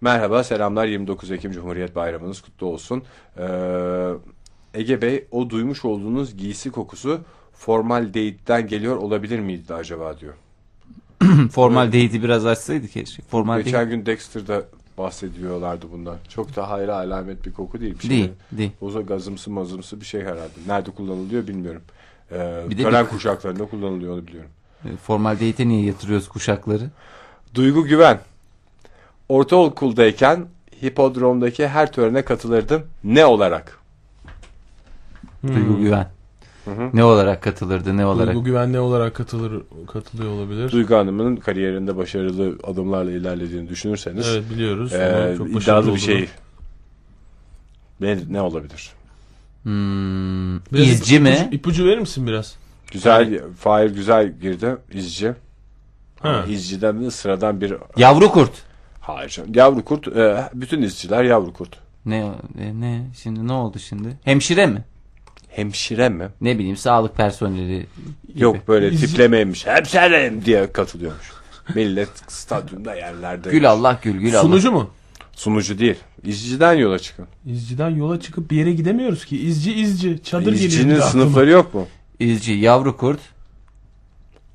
Merhaba selamlar 29 Ekim Cumhuriyet Bayramınız kutlu olsun. E, Ege Bey o duymuş olduğunuz giysi kokusu formal date'den geliyor olabilir miydi acaba diyor. [CLEARS THROAT] Formal date'i biraz açsaydı keşke. Formal Geçen değil. gün Dexter'da bahsediyorlardı bundan. Çok da hayra alamet bir koku değil. Bir şey. Değil, değil. Oza gazımsı mazımsı bir şey herhalde. Nerede kullanılıyor bilmiyorum. Ee, Bir de tören bir- kuşaklarında kullanılıyor onu biliyorum. E, Formal date'e niye yatırıyoruz kuşakları? Duygu Güven. Ortaokuldayken hipodromdaki her törene katılırdım. Ne olarak? Duygu Güven. Ne olarak katılırdı ne olarak? Duygu güvenli olarak katılır katılıyor olabilir. Duygu Hanım'ın kariyerinde başarılı adımlarla ilerlediğini düşünürseniz Evet biliyoruz. ee, ama çok başarılı iddialı bir şey. Ne, ne olabilir? Hmm, Biraz izci ipucu- mi? İpucu verir misin biraz? Güzel, Fahir güzel girdi. İzci. Ha. İzciden de sıradan bir Yavru kurt. Hayır canım. Yavru kurt. e, bütün izciler yavru kurt. Ne e, ne şimdi ne oldu şimdi? Hemşire mi? Hemşire mi? Ne bileyim sağlık personeli. gibi. Yok böyle tiplemeymiş. Hemşirem diye katılıyormuş. Millet stadyumda yerlerde. Gül Allah gül gül Allah. Sunucu mu? Sunucu değil. İzciden yola çıkın. İzciden yola çıkıp bir yere gidemiyoruz ki. İzci izci. Çadır geliyor. İzcinin sınıfları yok mu? İzci yavru kurt.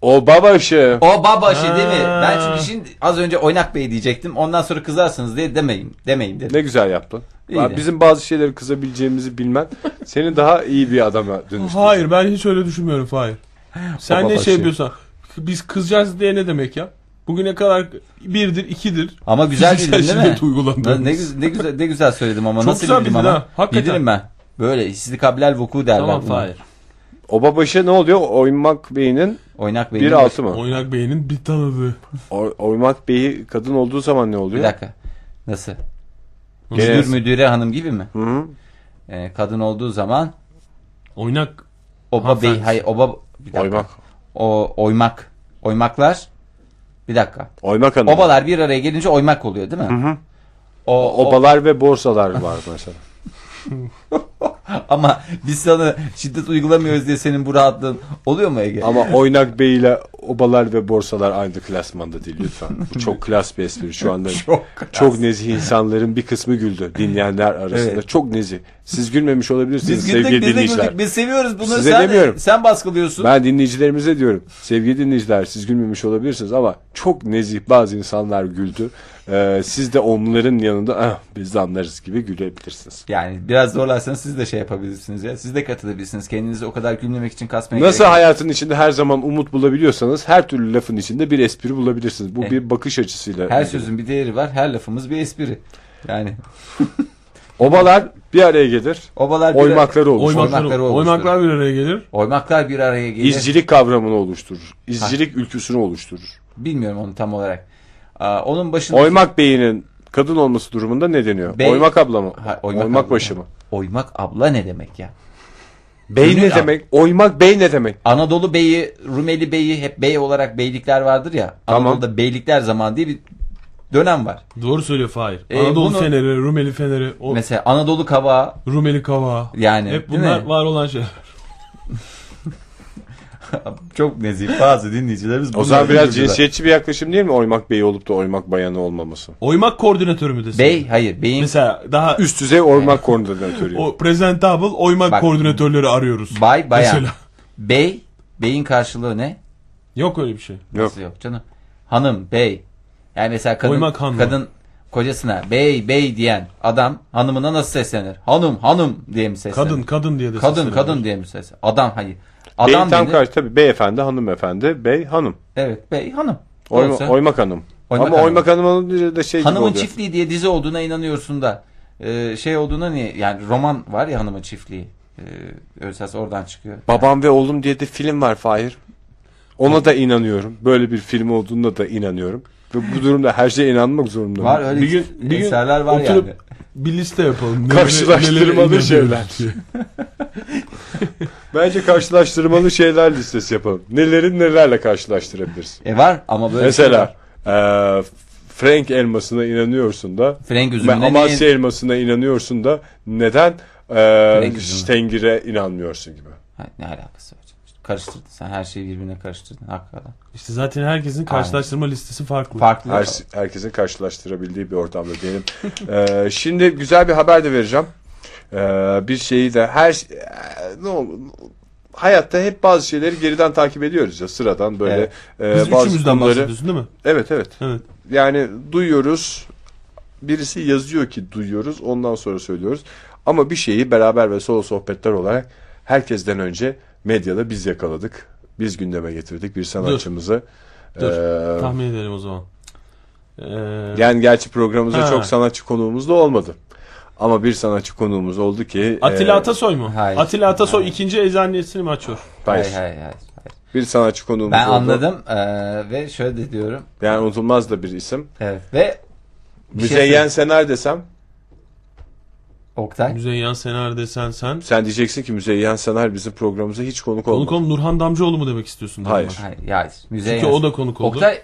O babaşı. O babaşı değil mi? Ha. Ben çünkü şimdi az önce oynak bey diyecektim. Ondan sonra kızarsınız diye demeyin. Demeyin dedim. Ne güzel yaptın. Bizim bazı şeyleri kızabileceğimizi bilmen seni daha iyi bir adama dönüştürdü. Hayır ben hiç öyle düşünmüyorum Fahir. [LAUGHS] Sen ne şey yapıyorsan. Biz kızcağız diye ne demek ya? Bugüne kadar birdir, ikidir. Ama güzel bildin değil mi? [LAUGHS] Ne, ne, güzel, ne güzel ne güzel söyledim ama Çok nasıl güzel bildim bildin ama. ha, hakikaten. Bilirim ben. Böyle istikablel vuku derler. Tamam. Fahir. O babaşı ne oluyor? Oymak Bey'in Oynak beyin. bir altı mı? Oynak Bey'in bir tanıdığı. O- Oymak Bey'i kadın olduğu zaman ne oluyor? Bir dakika. Nasıl? Gene- Müdür müdüre hanım gibi mi? Hı hı. Ee, kadın olduğu zaman Oynak. oba bey hayır oba bir dakika. Oymak. O oymak. Oymaklar bir dakika. Oymak Hanım. Obalar bir araya gelince oymak oluyor değil mi? O, o- Obalar ve borsalar var mesela. [LAUGHS] ama biz sana şiddet uygulamıyoruz diye senin bu rahatlığın oluyor mu Ege? Ama Oynak Bey ile obalar ve borsalar aynı klasmanda değil lütfen. Bu çok klas bir espri şu anda. [LAUGHS] Çok çok, nezih insanların bir kısmı güldü dinleyenler arasında. Evet. Çok nezih. Siz gülmemiş olabilirsiniz biz güldük sevgili biz dinleyiciler. güldük. Biz seviyoruz bunları. Size sen, demiyorum. sen baskılıyorsun. Ben dinleyicilerimize diyorum. Sevgili dinleyiciler siz gülmemiş olabilirsiniz ama çok nezih bazı insanlar güldü. Ee, siz de onların yanında ah, biz de anlarız gibi gülebilirsiniz. Yani biraz zorlarsanız siz de şey yapabilirsiniz ya. Siz de katılabilirsiniz. Kendinizi o kadar gülmemek için kasmaya Nasıl gerek yok. hayatın içinde her zaman umut bulabiliyorsanız her türlü lafın içinde bir espri bulabilirsiniz. Bu Evet. bir bakış açısıyla. Her ilgili. sözün bir değeri var. Her lafımız bir espri. Yani [LAUGHS] Obalar bir araya gelir. obalar bir Oymakları oluşturur. Oymaklar, Oymakları oluşturur. oymaklar bir araya gelir. oymaklar bir araya gelir. İzcilik kavramını oluşturur. İzcilik ülküsünü oluşturur. Bilmiyorum onu tam olarak. Aa, onun başında Oymak beyinin kadın olması durumunda ne deniyor? Bey- oymak abla mı? Ha, oymak abla. başı mı? Oymak abla ne demek ya? Bey Ünlü ne demek? Oymak bey ne demek? Anadolu beyi, Rumeli beyi hep bey olarak beylikler vardır ya. Tamam. Anadolu'da beylikler zamanı diye bir dönem var. Doğru söylüyor Fahir. Ee, Anadolu bunu- Feneri, Rumeli Feneri, o Mesela Anadolu kavağı Rumeli Kavağı. yani Hep bunlar var olan şeyler. [LAUGHS] [LAUGHS] Çok nezih bazı dinleyicilerimiz O zaman biraz cinsiyetçi bir yaklaşım değil mi? Oymak beyi olup da oymak bayanı olmaması. Oymak koordinatörü mü desin? Bey hayır beyin Mesela daha Üst düzey oymak koordinatörü. o presentable oymak Bak- koordinatörleri arıyoruz. bay bayan. Mesela. Bey beyin karşılığı ne? Yok öyle bir şey. Yok. Nasıl yok canım? Hanım, bey. Yani mesela kadın, Oymak hanım. kadın kocasına bey bey diyen adam hanımına nasıl seslenir? Hanım hanım diye mi seslenir? Kadın kadın diye de kadın seslenir. kadın diye mi seslenir? Adam hayır. Bey Adam tam denir. karşı tabii beyefendi, hanımefendi, bey, hanım. Evet bey hanım. Oyma- Olsa- oymak hanım. Oymak Ama Hanım. Oymak Hanım olunca da şey gibi Hanımın oluyor. Çiftliği diye dizi olduğuna inanıyorsun da e, şey olduğuna niye yani roman var ya Hanımın Çiftliği. E, esas oradan çıkıyor. Babam ve Oğlum diye de film var Fahir. Ona da inanıyorum. Böyle bir film olduğuna da inanıyorum. Ve bu durumda her şeye inanmak zorunda Var öyle Bir gün, bir gün eserler var oturup yani. bir liste yapalım. Karşılaştırmalı şeyler. [LAUGHS] Bence karşılaştırmalı şeyler listesi yapalım. Neleri nelerle karşılaştırabiliriz? E var ama böyle Mesela eee Frank elmasına inanıyorsun da Frank üzümüne Amasya neyin- elmasına inanıyorsun da neden üzümü. Stengir'e inanmıyorsun gibi. Ha, ne alakası var? karıştırdın sen her şeyi birbirine karıştırdın hakikaten. İşte zaten herkesin karşılaştırma listesi farklı. Farklı. Her, herkesin karşılaştırabildiği bir ortamda diyelim. Eee, [LAUGHS] şimdi güzel bir haber de vereceğim. Eee, bir şeyi de her şey- eee, ne olur hayatta hep bazı şeyleri geriden takip ediyoruz ya sıradan böyle Evet. eee, Biz bazı üçümüzden konuları. bahsediyorsun değil mi? Evet evet. Evet. Yani duyuyoruz. Birisi yazıyor ki duyuyoruz. Ondan sonra söylüyoruz. Ama bir şeyi beraber ve solo sohbetler olarak herkesten önce medyada biz yakaladık. Biz gündeme getirdik bir sanatçımızı. Dur. Ee, Tahmin edelim o zaman. Ee, yani gerçi programımızda Ha. çok sanatçı konuğumuz da olmadı. Ama bir sanatçı konuğumuz oldu ki Atilla e, Atasoy mu? Hayır. Atilla Atasoy Hayır. ikinci eczanesini mi açıyor? hayır, Hayır, hayır, hayır, hayır. bir sanatçı konuğumuz Ben oldu. anladım e, ve şöyle de diyorum. Yani unutulmaz da bir isim. Evet. Ve şey Müzeyyen söyleyeyim. Sener desem Oktay. Müzeyyen Sener desen sen. sen diyeceksin ki Müzeyyen Sener bizim programımıza hiç konuk olmadı. Konuk oğlum Nurhan Damcıoğlu mu demek istiyorsun? Hayır. Hayır, ya Müzeyyen. Çünkü o da konuk oldu. Oktay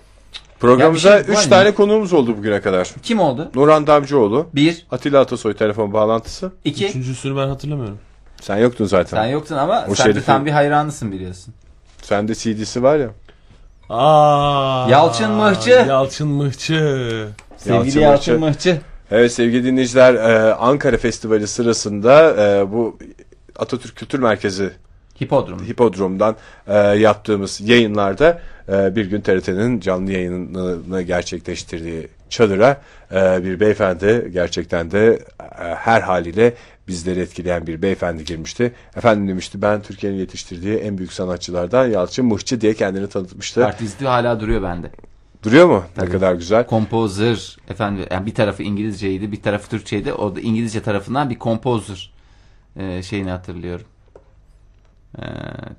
Şey 3 var ya. tane konuğumuz oldu bugüne kadar. kim oldu? Nurhan Damcıoğlu, Bir, Atilla Atasoy telefon bağlantısı. iki. Üçüncüsünü ben hatırlamıyorum. Sen yoktun zaten. Sen yoktun ama O sen de şerifi- tam bir hayranısın biliyorsun. Sende CD'si var ya. Aa, Yalçın Mıhçı. Yalçın Mıhçı. Sevgili Yalçın Yalçın Mıhçı. Mıhçı. Evet sevgili dinleyiciler e, Ankara Festivali sırasında e, bu Atatürk Kültür Merkezi Hipodrom. Hipodrom'dan e, yaptığımız yayınlarda e, bir gün TRT'nin canlı yayınını gerçekleştirdiği çadıra e, bir beyefendi gerçekten de e, her haliyle bizleri etkileyen bir beyefendi girmişti. Efendim demişti ben Türkiye'nin yetiştirdiği en büyük sanatçılardan Yalçın Mıhçı diye kendini tanıtmıştı. Artistliği hala duruyor bende. Duruyor mu? Ne Tabii. kadar güzel. Composer efendim yani bir tarafı İngilizceydi, bir tarafı Türkçeydi. O da İngilizce tarafından bir composer e, şeyini hatırlıyorum. E,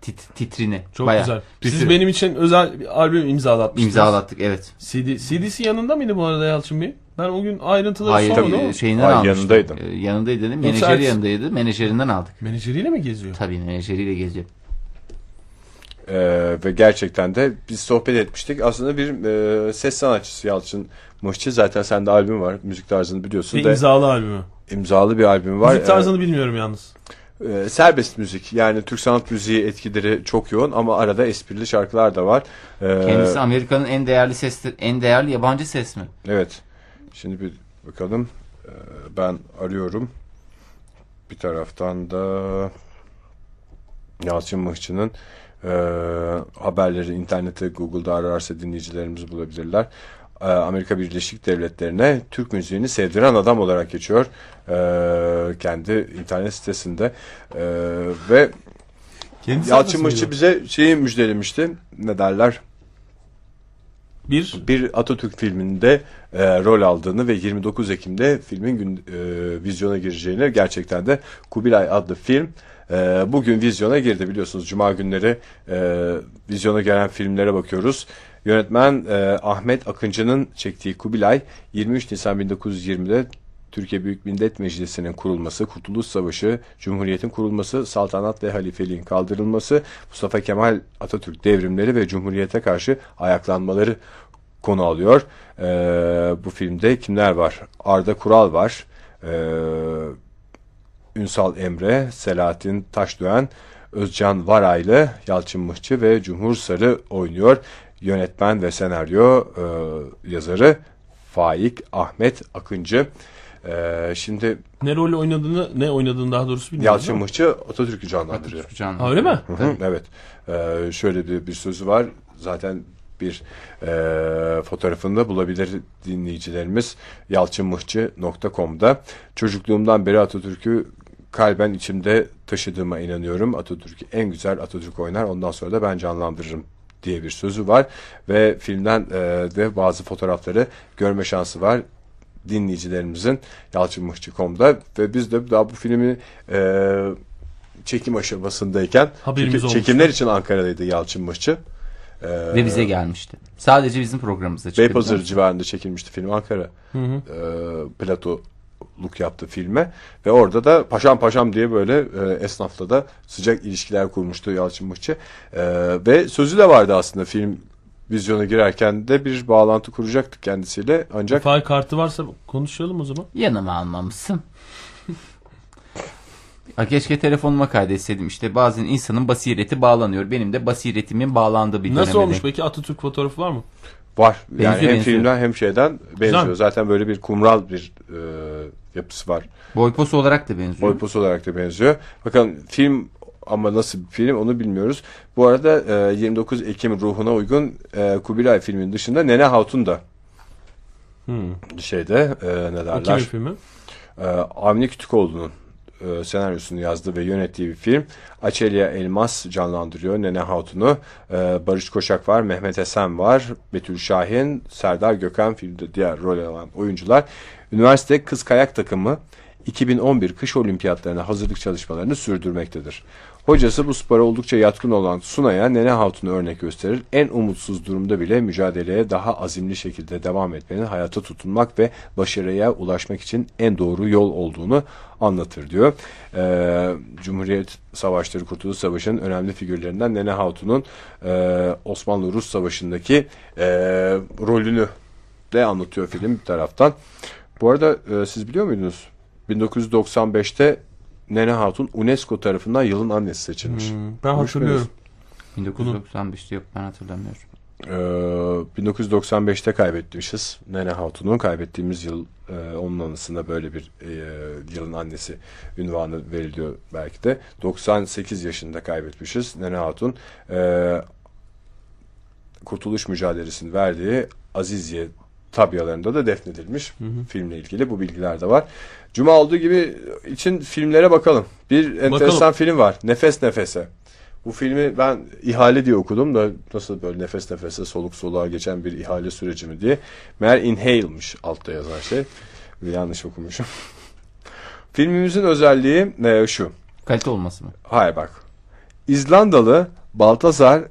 tit, titrini. Çok Bayağı güzel. bir Siz sürü benim için özel bir albüm imzalatmıştınız. imzalattık evet. CD, CD'si yanında mıydı bu arada Yalçın Bey? Ben o gün ayrıntıları Hayır sormadım tabii, ama. şeyinden Hayır, almıştım. yanındaydım. E, yanındaydı dedim. Yoksa Menajeri ertesi- yanındaydı. Menajerinden aldık. Menajeriyle mi geziyor? Tabii menajeriyle geziyor. Ee, ve gerçekten de biz sohbet etmiştik. Aslında bir e, ses sanatçısı Yalçın Mıhçı. Zaten sende albüm var. Müzik tarzını biliyorsun. Ve da imzalı albümü. imzalı bir albüm var. Müzik tarzını bilmiyorum yalnız. Ee, e, serbest müzik. Yani Türk sanat müziği etkileri çok yoğun ama arada esprili şarkılar da var. Ee, Kendisi Amerika'nın en değerli ses en değerli yabancı ses mi? Evet. Şimdi bir bakalım. Ee, ben arıyorum. Bir taraftan da Yalçın Mıhçı'nın e, haberleri internette Google'da ararsa dinleyicilerimiz bulabilirler. Ee, Amerika Birleşik Devletleri'ne Türk müziğini sevdiren adam olarak geçiyor. Ee, kendi internet sitesinde. Ee, ve Kendisi Yalçın Mıhçı bize şeyi müjdelemişti. Ne derler? Bir bir Atatürk filminde e, rol aldığını ve 29 Ekim'de filmin gün, e, vizyona gireceğini gerçekten de Kubilay adlı film e, bugün vizyona girdi biliyorsunuz Cuma günleri e, vizyona gelen filmlere bakıyoruz. Yönetmen e, Ahmet Akıncı'nın çektiği Kubilay 23 Nisan 1920'de Türkiye Büyük Millet Meclisi'nin kurulması, Kurtuluş Savaşı, Cumhuriyet'in kurulması, saltanat ve halifeliğin kaldırılması, Mustafa Kemal Atatürk devrimleri ve Cumhuriyet'e karşı ayaklanmaları konu alıyor. Ee, bu filmde kimler var? Arda Kural var. Ee, Ünsal Emre, Selahattin Taşdöğen, Özcan Varaylı, Yalçın Mıhçı ve Cumhur Sarı oynuyor. Yönetmen ve senaryo e, yazarı Faik Ahmet Akıncı. Ee, şimdi ne rol oynadığını ne oynadığını daha doğrusu bilmiyorum. Yalçın Mıhçı Atatürk'ü canlandırıyor. Atatürk Can. Ha, öyle mi? Hı hı, evet. Ee, şöyle bir, bir sözü var. Zaten bir e, fotoğrafını da bulabilir dinleyicilerimiz yalçınmıhçı.com'da. Çocukluğumdan beri Atatürk'ü kalben içimde taşıdığıma inanıyorum. Atatürk'ü en güzel Atatürk oynar. Ondan sonra da ben canlandırırım diye bir sözü var ve filmden e, de bazı fotoğrafları görme şansı var dinleyicilerimizin yalçınmıhçı.com'da ve biz de daha bu filmi e, çekim aşamasındayken Haberimiz çünkü olmuştu. çekimler için Ankara'daydı Yalçın Mıhçı. E, Ve bize gelmişti. Sadece bizim programımızda çıktı. Beypazarı civarında çekilmişti film Ankara. E, platoluk yaptı filme ve orada da paşam paşam diye böyle e, esnafla da sıcak ilişkiler kurmuştu Yalçın Mıhçı. E, ve sözü de vardı aslında film vizyona girerken de bir bağlantı kuracaktık kendisiyle ancak Fay kartı varsa konuşalım o zaman. Yanıma almamışsın. Ha, keşke telefonuma kaydetseydim. İşte bazen insanın basireti bağlanıyor. Benim de basiretimin bağlandığı bir Nasıl olmuş peki Atatürk fotoğrafı var mı? var. Benziyor, yani hem benziyor. filmden hem şeyden benziyor. Güzel. Zaten böyle bir kumral bir e, yapısı var. Boy posu olarak da benziyor. Boy posu olarak da benziyor. Bakalım film ama nasıl bir film onu bilmiyoruz. Bu arada e, 29 Ekim ruhuna uygun e, Kubilay filmin dışında Nene Hatun da şeyde e, ne O kimin derler? filmi? E, Avni Kütükoğlu'nun e, senaryosunu yazdığı ve yönettiği bir film. Açelya Elmas canlandırıyor Nene Hatun'u. E, Barış Koşak var, Mehmet Esen var, Betül Şahin, Serdar Gökhan filmde diğer rol alan oyuncular. Üniversite Kız Kayak takımı 2011 kış olimpiyatlarına hazırlık çalışmalarını sürdürmektedir. Hocası bu spora oldukça yatkın olan Sunay'a Nene Hatun'u örnek gösterir. En umutsuz durumda bile mücadeleye daha azimli şekilde devam etmenin hayata tutunmak ve başarıya ulaşmak için en doğru yol olduğunu anlatır diyor. Ee, Cumhuriyet Savaşları Kurtuluş Savaşı'nın önemli figürlerinden Nene Hatun'un e, Osmanlı-Rus Savaşı'ndaki e, rolünü de anlatıyor film bir taraftan. Bu arada e, siz biliyor muydunuz? 1995'te Nene Hatun UNESCO tarafından yılın annesi seçilmiş. Hmm, ben hatırlıyorum. 1995'te yok ben hatırlamıyorum. Ee, 1995'te kaybetmişiz. Nene Hatun'u kaybettiğimiz yıl e, onun anısında böyle bir e, yılın annesi ünvanı veriliyor belki de. 98 yaşında kaybetmişiz Nene Hatun. Ee, kurtuluş mücadelesini verdiği Azizye tabyalarında da defnedilmiş. Filmle ilgili bu bilgiler de var. Cuma olduğu gibi için filmlere bakalım. Bir enteresan Bakalım. film var. Nefes Nefese. Bu filmi ben ihale diye okudum da nasıl böyle nefes nefese soluk soluğa geçen bir ihale süreci mi diye. Meğer inhale'mış altta yazan şey. Yanlış okumuşum. [LAUGHS] Filmimizin özelliği e, şu. Kalite olması mı? Hayır bak. İzlandalı Baltazar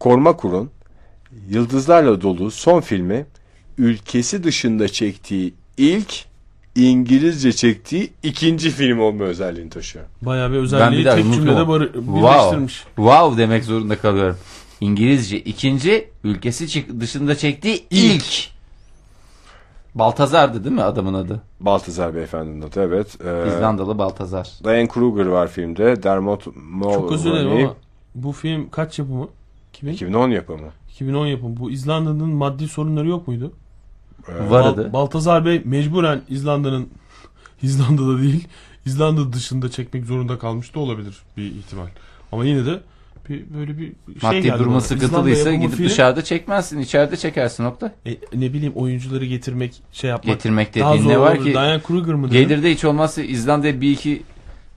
Kormakur'un yıldızlarla dolu son filmi ülkesi dışında çektiği ilk İngilizce çektiği ikinci film olma özelliğini taşıyor. Bayağı bir Ben özelliği bir daha tek cümlede Wow. birleştirmiş. Wow demek zorunda kalıyorum. İngilizce ikinci ülkesi dışında çektiği ilk. Baltazar'dı değil mi adamın adı? Baltazar beyefendinin adı evet. Ee, İzlandalı Baltazar. Diane Kruger var filmde. Dermot Mulroney. Çok özür dilerim ama bu film kaç yapımı? 2000? 2010 yapımı. 2010 yapımı. Bu İzlanda'nın maddi sorunları yok muydu? Bal- Baltazar Bey mecburen İzlanda'nın [LAUGHS] İzlanda'da değil İzlanda dışında çekmek zorunda kalmış da olabilir bir ihtimal. Ama yine de bir, böyle bir şey Maddi geldi durumu bana. sıkıntılıysa yapımı gidip film, dışarıda çekmezsin. içeride çekersin nokta. e, ne bileyim oyuncuları getirmek şey yapmak Getirmek daha dediğin zor ne var ki? Diane Kruger mı dedim? Gelirde hiç olmazsa İzlanda'ya bir iki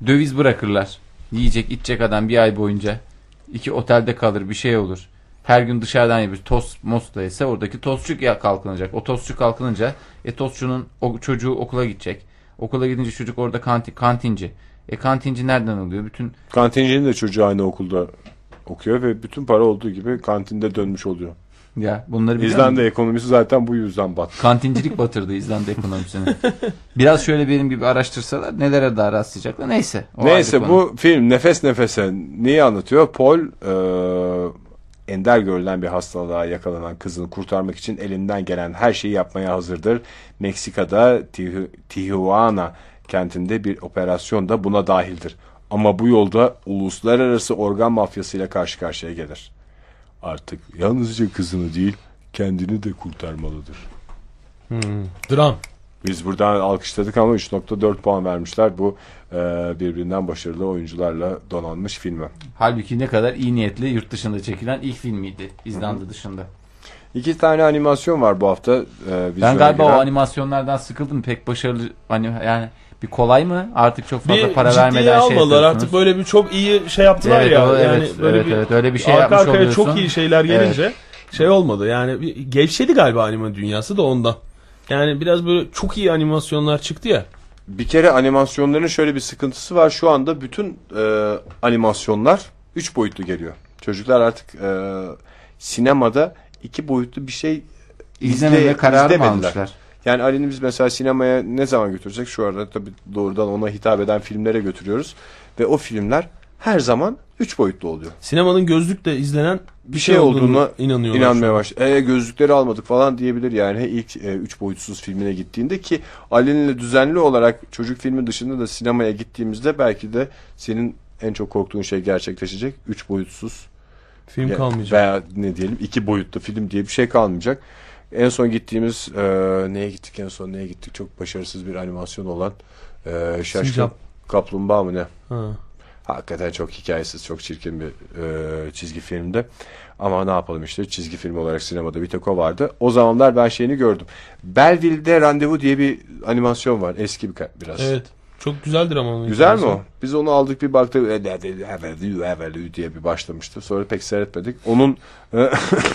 döviz bırakırlar. Yiyecek içecek adam bir ay boyunca. İki otelde kalır bir şey olur. Her gün dışarıdan yapıyor. Tost mosta ise oradaki tostçu ya kalkınacak. O tostçu kalkınınca e tostçunun o çocuğu okula gidecek. Okula gidince çocuk orada kanti, kantinci. E kantinci nereden alıyor? Bütün Kantincinin de çocuğu aynı okulda okuyor ve bütün para olduğu gibi kantinde dönmüş oluyor. ya bunları İzlanda musun? ekonomisi zaten bu yüzden battı. Kantincilik batırdı İzlanda ekonomisini. [LAUGHS] Biraz şöyle benim gibi araştırsalar nelere daha rastlayacaklar. Neyse. Neyse konu. bu film Nefes Nefese neyi anlatıyor? Paul e, ender görülen bir hastalığa yakalanan kızını kurtarmak için elinden gelen her şeyi yapmaya hazırdır. Meksika'da Tijuana kentinde bir operasyon da buna dahildir. Ama bu yolda uluslararası organ mafyasıyla karşı karşıya gelir. Artık yalnızca kızını değil kendini de kurtarmalıdır. Dram. Biz buradan alkışladık ama 3.4 puan vermişler bu e, birbirinden başarılı oyuncularla donanmış filme. Halbuki ne kadar iyi niyetli yurt dışında çekilen ilk filmiydi İzlanda dışında. İki tane animasyon var bu hafta. E, Ben galiba giren. o animasyonlardan sıkıldım. Pek başarılı hani yani Bir kolay mı? Artık çok fazla bir para vermeden şey almadılar artık böyle bir çok iyi şey yaptılar Evet, ya. o- yani evet, böyle evet, bir evet, öyle bir şey arka yapmış arkaya oluyorsun. çok iyi şeyler gelince şey olmadı. Yani bir gevşedi galiba anime dünyası da ondan. Yani biraz böyle çok iyi animasyonlar çıktı ya. Bir kere animasyonların şöyle bir sıkıntısı var. Şu anda bütün e, animasyonlar 3 boyutlu geliyor. Çocuklar artık e, sinemada iki boyutlu bir şey İzlememe izle- kararı mı almışlar? Yani Ali'ni biz mesela sinemaya ne zaman götürsek şu arada tabii doğrudan ona hitap eden filmlere götürüyoruz. Ve o filmler her zaman 3 boyutlu oluyor. Sinemanın gözlükle izlenen Bir şey olduğunu inanıyorlar. inanmaya başladı. E, gözlükleri almadık falan diyebilir yani ilk 3 boyutsuz filmine gittiğinde ki Ali'ninle düzenli olarak çocuk filmi dışında da sinemaya gittiğimizde belki de senin en çok korktuğun şey gerçekleşecek. 3 boyutsuz Film ya- kalmayacak. veya ne diyelim 2 boyutlu film diye bir şey kalmayacak. En son gittiğimiz e, neye gittik en son neye gittik çok başarısız bir animasyon olan e, Şaşkın Sincap. Kaplumbağa mı ne? Ha. Hakikaten çok hikayesiz, çok çirkin bir e, çizgi filmdi. Ama ne yapalım işte çizgi film olarak sinemada bir tek o vardı. O zamanlar ben şeyini gördüm. Belleville'de Randevu diye bir animasyon var. Eski bir biraz. Evet. Çok güzeldir ama onun Güzel mi o? Biz onu aldık bir baktık. "E, Randevu, Randevu diye bir başlamıştı. Sonra pek seyretmedik. Onun e, [LAUGHS]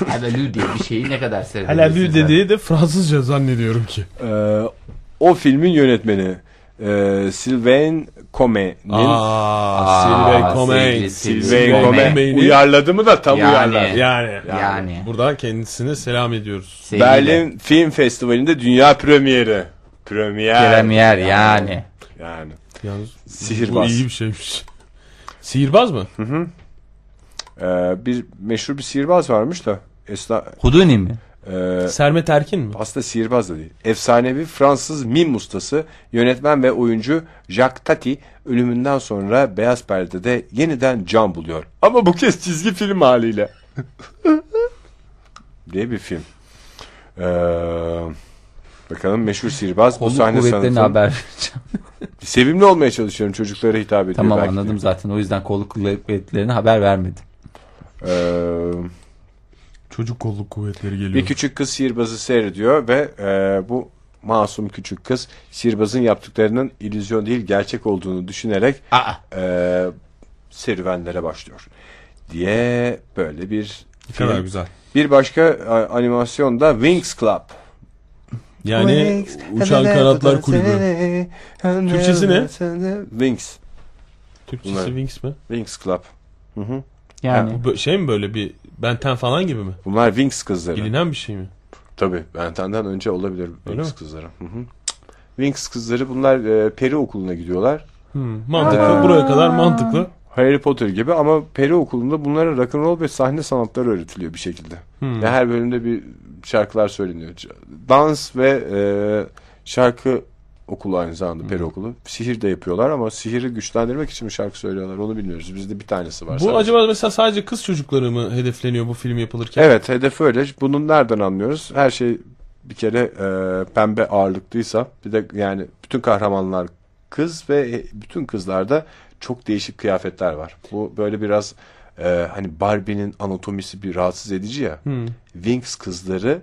Halalü diye bir şeyi ne kadar seyrediyorsunuz? Vue dediği de Fransızca zannediyorum ki. e, o filmin yönetmeni e, Sylvain Come'nin Sylvain sevgili Sylvain Come uyarladı mı da tam Yani. uyarladı. Yani. Yani. Buradan kendisine selam ediyoruz. Sevgiyle. Berlin Film Festivali'nde dünya premieri. Premier. Premier yani. Yani. Yalnız Sihirbaz. Bu iyi bir şeymiş. Sihirbaz mı? Ee, bir meşhur bir sihirbaz varmış da. Esna, Huduni mi? E, Sermet Erkin mi? aslında sihirbaz da değil. Efsanevi Fransız mim ustası, yönetmen ve oyuncu Jacques Tati ölümünden sonra Beyaz Perde'de yeniden can buluyor. Ama bu kez çizgi film haliyle. [LAUGHS] diye bir film. Ee, bakalım meşhur sihirbaz bu Kolluk sahne sanatının haber vereceğim. [LAUGHS] sevimli olmaya çalışıyorum çocuklara hitap ediyor. tamam belki anladım zaten. O yüzden kolluk kuvvetlerine haber vermedim. Ee, Çocuk kolluk kuvvetleri geliyor. Bir küçük kız sihirbazı seyrediyor ve e, bu masum küçük kız sihirbazın yaptıklarının illüzyon değil gerçek olduğunu düşünerek Aa. e, serüvenlere başlıyor. Diye böyle bir Ne kadar güzel. Bir başka e, animasyon da Wings Club. Yani Uçan Kanatlar Kulübü. Türkçesi ne? Wings. Türkçesi Bunlar- Wings mi? Wings Club. Hı hı. Yani. Bö- şey mi böyle bir Benten falan gibi mi? Bunlar Wings kızları. Bilinen bir şey mi? Tabii Benten'den önce olabilir Wings mi? kızları. Hı hı. Wings kızları bunlar e, peri okuluna gidiyorlar. Hmm, mantıklı. Buraya kadar mantıklı. Harry Potter gibi ama peri okulunda bunlara rock'n'roll ve sahne sanatları öğretiliyor bir şekilde. Hmm. Ve her bölümde bir şarkılar söyleniyor. Dans ve e, şarkı okulu aynı zamanda peri okulu. Sihir de yapıyorlar ama sihiri güçlendirmek için mi şarkı söylüyorlar onu bilmiyoruz. Bizde bir tanesi var. Bu sadece. acaba mesela sadece kız çocukları mı hedefleniyor bu film yapılırken? Evet hedef öyle. Bunu nereden anlıyoruz? Her şey bir kere e, pembe ağırlıklıysa bir de yani bütün kahramanlar kız ve bütün kızlarda çok değişik kıyafetler var. Bu böyle biraz e, hani Barbie'nin anatomisi bir rahatsız edici ya. Hmm. Winx kızları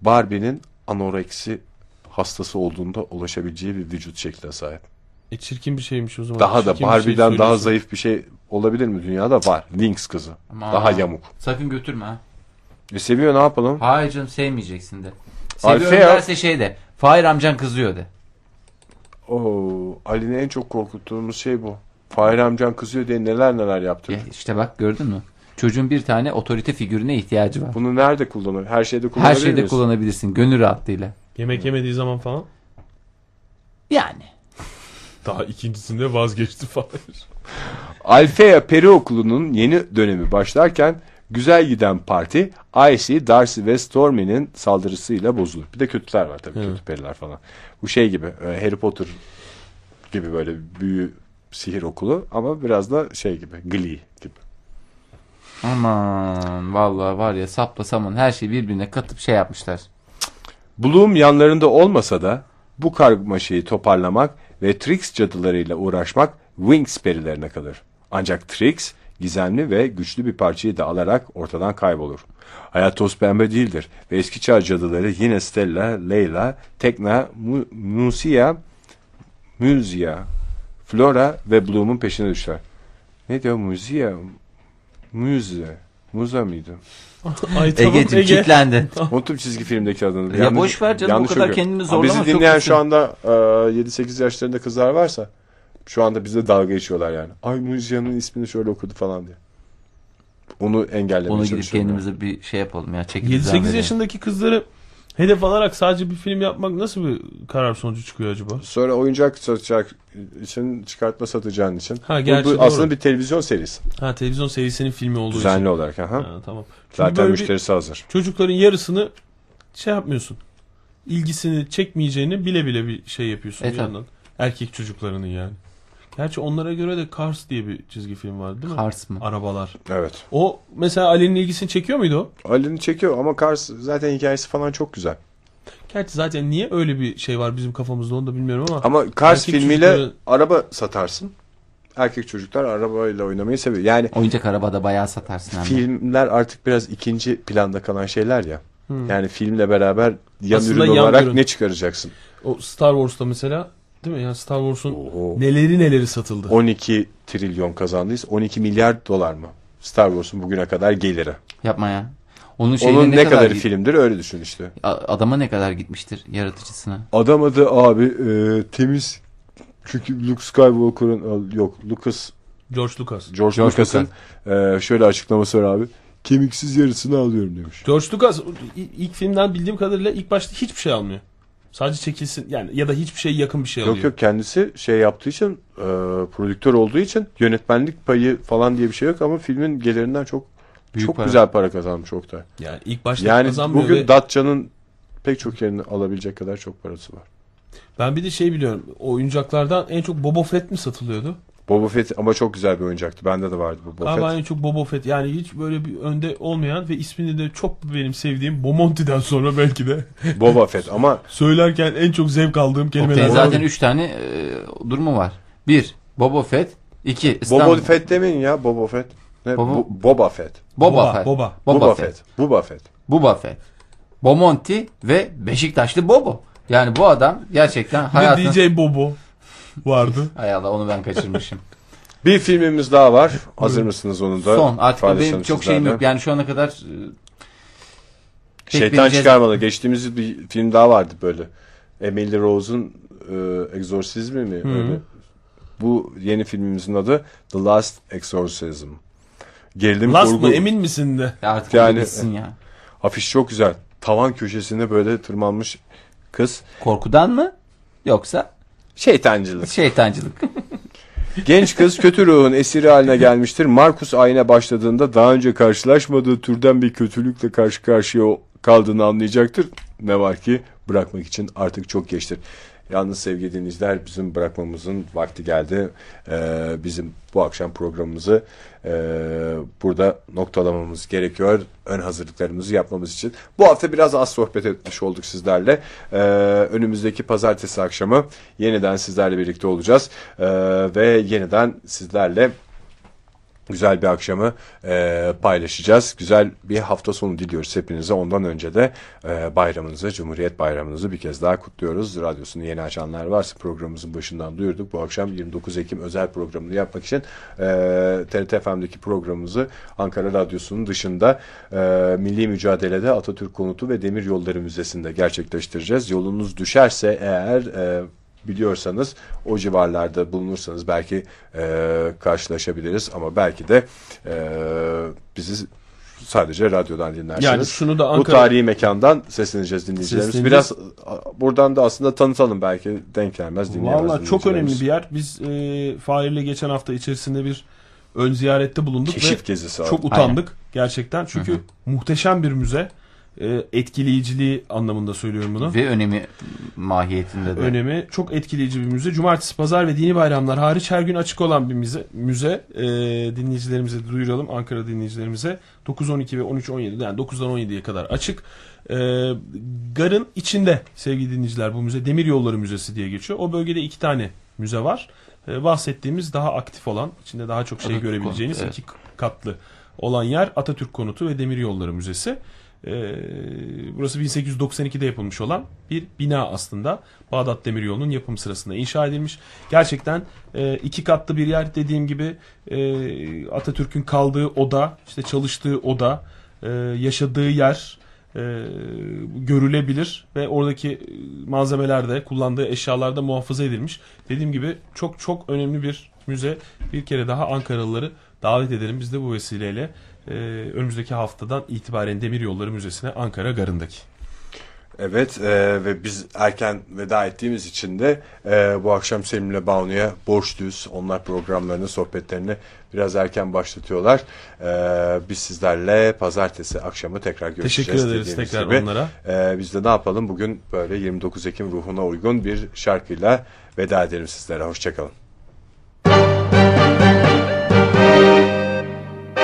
Barbie'nin anoreksi hastası olduğunda ulaşabileceği bir vücut şekline sahip. E çirkin bir şeymiş o zaman. Daha da Çirkin bir şey Barbie'den daha zayıf bir şey olabilir mi dünyada? Var. Winx kızı. Aman. Daha yamuk. Sakın götürme ha. E seviyor ne yapalım? Hayır canım sevmeyeceksin de. Seviyorum Alfea- derse şey de. Fahir amcan kızıyor de. Oo, Ali'ni en çok korkuttuğumuz şey bu. Fahir amcan kızıyor diye neler neler yaptı. Ya işte bak gördün mü? Çocuğun bir tane otorite figürüne ihtiyacı var. Bunu nerede kullanır? Her şeyde kullanabilir Her şeyde miyiz? kullanabilirsin. Gönül rahatlığıyla. Yemek yemediği zaman falan. Yani. Daha ikincisinde vazgeçti falan. Alfea Peri Okulu'nun yeni dönemi başlarken güzel giden parti Icy, Darcy ve Stormy'nin saldırısıyla bozulur. Bir de kötüler var tabii Evet. kötü periler falan. Bu şey gibi e, Harry Potter gibi böyle büyü sihir okulu ama biraz da şey gibi Glee gibi. Aman vallahi var ya sapla saman her şeyi birbirine katıp şey yapmışlar. Bloom yanlarında olmasa da bu karmaşayı toparlamak ve Trix cadılarıyla uğraşmak Winx perilerine kalır. Ancak Trix gizemli ve güçlü bir parçayı da alarak ortadan kaybolur. Hayat toz pembe değildir ve eski çağ cadıları yine Stella, Leyla, Tekna, Mu- Musia, Muzia, Flora ve Bloom'un peşine düşer. Ne diyor Muzia? Muze. Muza mıydı? [LAUGHS] Ay tamam Ege'cim Ege. kitlendin. [LAUGHS] Unuttum çizgi filmdeki adını. Ya boş ver canım, yanlış o kadar okuyorum. kendini Ama zorlama, Bizi çok dinleyen güzel. şu anda e, 7-8 yaşlarında kızlar varsa şu anda bize dalga geçiyorlar yani. Ay Muzia'nın ismini şöyle okudu falan diye. Onu engellemeye Onu gidip çalışıyorum. kendimize bir şey yapalım ya. Çeki düzen 7-8 verelim. yaşındaki kızları hedef alarak sadece bir film yapmak nasıl bir karar sonucu çıkıyor acaba? Sonra oyuncak satacak için çıkartma satacağın için. Ha, Bu- gerçi bu doğru. aslında bir televizyon serisi. Ha televizyon serisinin filmi olduğu Düzenli için. olarak. Aha. Ha, tamam. Çünkü Zaten müşterisi hazır. çocukların yarısını şey yapmıyorsun. İlgisini çekmeyeceğini bile bile bir şey yapıyorsun E, bir yandan. Erkek çocuklarının yani. Gerçi onlara göre de Cars diye bir çizgi film vardı değil mi? Cars mı? Arabalar. Evet. O mesela Ali'nin ilgisini çekiyor muydu o? Ali'ni çekiyor ama Cars zaten hikayesi falan çok güzel. Gerçi zaten niye öyle bir şey var bizim kafamızda onu da bilmiyorum ama. Ama Cars Erkek filmiyle çocukları- araba satarsın. Erkek çocuklar arabayla oynamayı seviyor. Yani Oyuncak arabada bayağı satarsın hem de. filmler artık biraz ikinci planda kalan şeyler ya. Yani filmle beraber yan Aslında ürün yan olarak ürün. ne çıkaracaksın? O Star Wars'ta mesela değil mi? Yani Star Wars'un neleri neleri satıldı. 12 trilyon kazandıyız. 12 milyar dolar mı? Star Wars'un bugüne kadar geliri. Yapma ya. Onun Onun ne, ne, kadar kadarı git- filmdir öyle düşün işte. Adama ne kadar gitmiştir yaratıcısına? Adam adı abi e, temiz çünkü Luke Skywalker'ın yok Lucas George Lucas. George, George Lucas'ın e, şöyle açıklaması var abi. Kemiksiz yarısını alıyorum demiş. George Lucas ilk filmden bildiğim kadarıyla ilk başta hiçbir şey almıyor. Sadece çekilsin yani ya da hiçbir şey yakın bir şey alıyor. Yok yok kendisi şey yaptığı için e, prodüktör olduğu için yönetmenlik payı falan diye bir şey yok ama filmin gelirinden çok Büyük çok para. güzel para kazanmış Oktay. Yani ilk başta Yani kazanmıyor bugün ve Datça'nın pek çok yerini alabilecek kadar çok parası var. ben bir de şey biliyorum. Oyuncaklardan en çok Boba Fett mi satılıyordu? Boba Fett ama çok güzel bir oyuncaktı. Bende de vardı bu Boba Galiba Fett. en çok Boba Fett. Yani hiç böyle bir önde olmayan ve ismini de çok benim sevdiğim Bomonti'den sonra belki de Boba Fett ama [LAUGHS] söylerken en çok zevk aldığım kelimeler. zaten 3 tane e, durumu var. 1. Boba Fett. 2. Boba Fett demeyin ya Boba Fett. Ne? Boba- Bo- Boba Fett. Boba, Boba, Fett. Boba. Boba, Boba Fett. Fett. Boba Fett. Boba Fett. Bomonti ve Beşiktaşlı Bobo. Yani bu adam gerçekten hayatın... DJ Bobo vardı. [LAUGHS] Hay Allah onu ben kaçırmışım. [LAUGHS] Bir filmimiz daha var. Hazır mısınız onu da? Son. Artık benim çok şeyim yok. Yani şu ana kadar e, Şeytan çıkarmalı. Geçtiğimiz bir film daha vardı böyle. Emily Rose'un e, Exorcizmi mi? Öyle. Bu yeni filmimizin adı The Last Exorcism. Gerilim Last kurgu. mı emin misin de? Ya artık Yani- ya. Afiş çok güzel. Tavan köşesinde böyle tırmanmış kız. Korkudan mı? Yoksa Şeytancılık. şeytancılık. [LAUGHS] Genç kız kötü ruhun esiri haline gelmiştir. Markus ayine başladığında daha önce karşılaşmadığı türden bir kötülükle karşı karşıya kaldığını anlayacaktır. Ne var ki bırakmak için artık çok geçtir. Yalnız sevgili dinleyiciler bizim bırakmamızın vakti geldi. Ee, bizim bu akşam programımızı e, burada noktalamamız gerekiyor. Ön hazırlıklarımızı yapmamız için. Bu hafta biraz az sohbet etmiş olduk sizlerle. Ee, önümüzdeki pazartesi akşamı yeniden sizlerle birlikte olacağız. Ee, ve yeniden sizlerle güzel bir akşamı e, paylaşacağız. Güzel bir hafta sonu diliyoruz hepinize. Ondan önce de e, bayramınızı, Cumhuriyet Bayramınızı bir kez daha kutluyoruz. Radyosunu yeni açanlar varsa programımızın başından duyurduk. Bu akşam 29 Ekim özel programını yapmak için e, TRT FM'deki programımızı Ankara Radyosu'nun dışında e, Milli Mücadele'de Atatürk Konutu ve Demir Yolları Müzesi'nde gerçekleştireceğiz. Yolunuz düşerse eğer e, biliyorsanız o civarlarda bulunursanız belki e, karşılaşabiliriz ama belki de e, bizi sadece radyodan dinlersiniz. Yani şunu da Bu Ankara tarihi mekandan sesleneceğiz dinleyicilerimiz. Sesleneceğiz. Biraz buradan da aslında tanıtalım belki denk gelmez dinleyemez Valla çok önemli bir yer. Biz e, Fahir'le geçen hafta içerisinde bir ön ziyarette bulunduk Keşif ve gezisi abi. çok utandık gerçekten. Çünkü muhteşem bir müze. E, etkileyiciliği anlamında söylüyorum bunu. Ve önemi mahiyetinde de. önemi çok etkileyici bir müze. Cumartesi, pazar ve dini bayramlar hariç her gün açık olan bir müze. müze. E, dinleyicilerimize de duyuralım. Ankara dinleyicilerimize 9, 12 ve 13, 17 yani 9'dan 17'ye kadar açık. E, garın içinde sevgili dinleyiciler bu müze Demir Yolları Müzesi diye geçiyor. O bölgede iki tane müze var. E, bahsettiğimiz daha aktif olan, içinde daha çok şey Atatürk görebileceğiniz Konutu, iki katlı olan yer Atatürk Konutu ve Demir Yolları Müzesi. E, burası 1892'de yapılmış olan bir bina aslında. Bağdat Demiryolu'nun yapım sırasında inşa edilmiş. Gerçekten e, iki katlı bir yer dediğim gibi e, Atatürk'ün kaldığı oda, işte çalıştığı oda, e, yaşadığı yer görülebilir ve oradaki e, malzemeler de kullandığı eşyalar da muhafaza edilmiş. Dediğim gibi çok çok önemli bir müze. Bir kere daha Ankaralıları davet edelim. Biz de bu vesileyle e, önümüzdeki haftadan itibaren Demir Yolları Müzesi'ne Ankara Garı'ndaki. Evet e, ve biz erken veda ettiğimiz için de e, bu akşam Selim'le Banu'ya borçluyuz. Onlar programlarını, sohbetlerini biraz erken başlatıyorlar. E, biz sizlerle pazartesi akşamı tekrar görüşeceğiz. Teşekkür ederiz tekrar gibi. onlara. E, biz de ne yapalım? Bugün böyle 29 Ekim ruhuna uygun bir şarkıyla veda edelim sizlere. Hoşçakalın.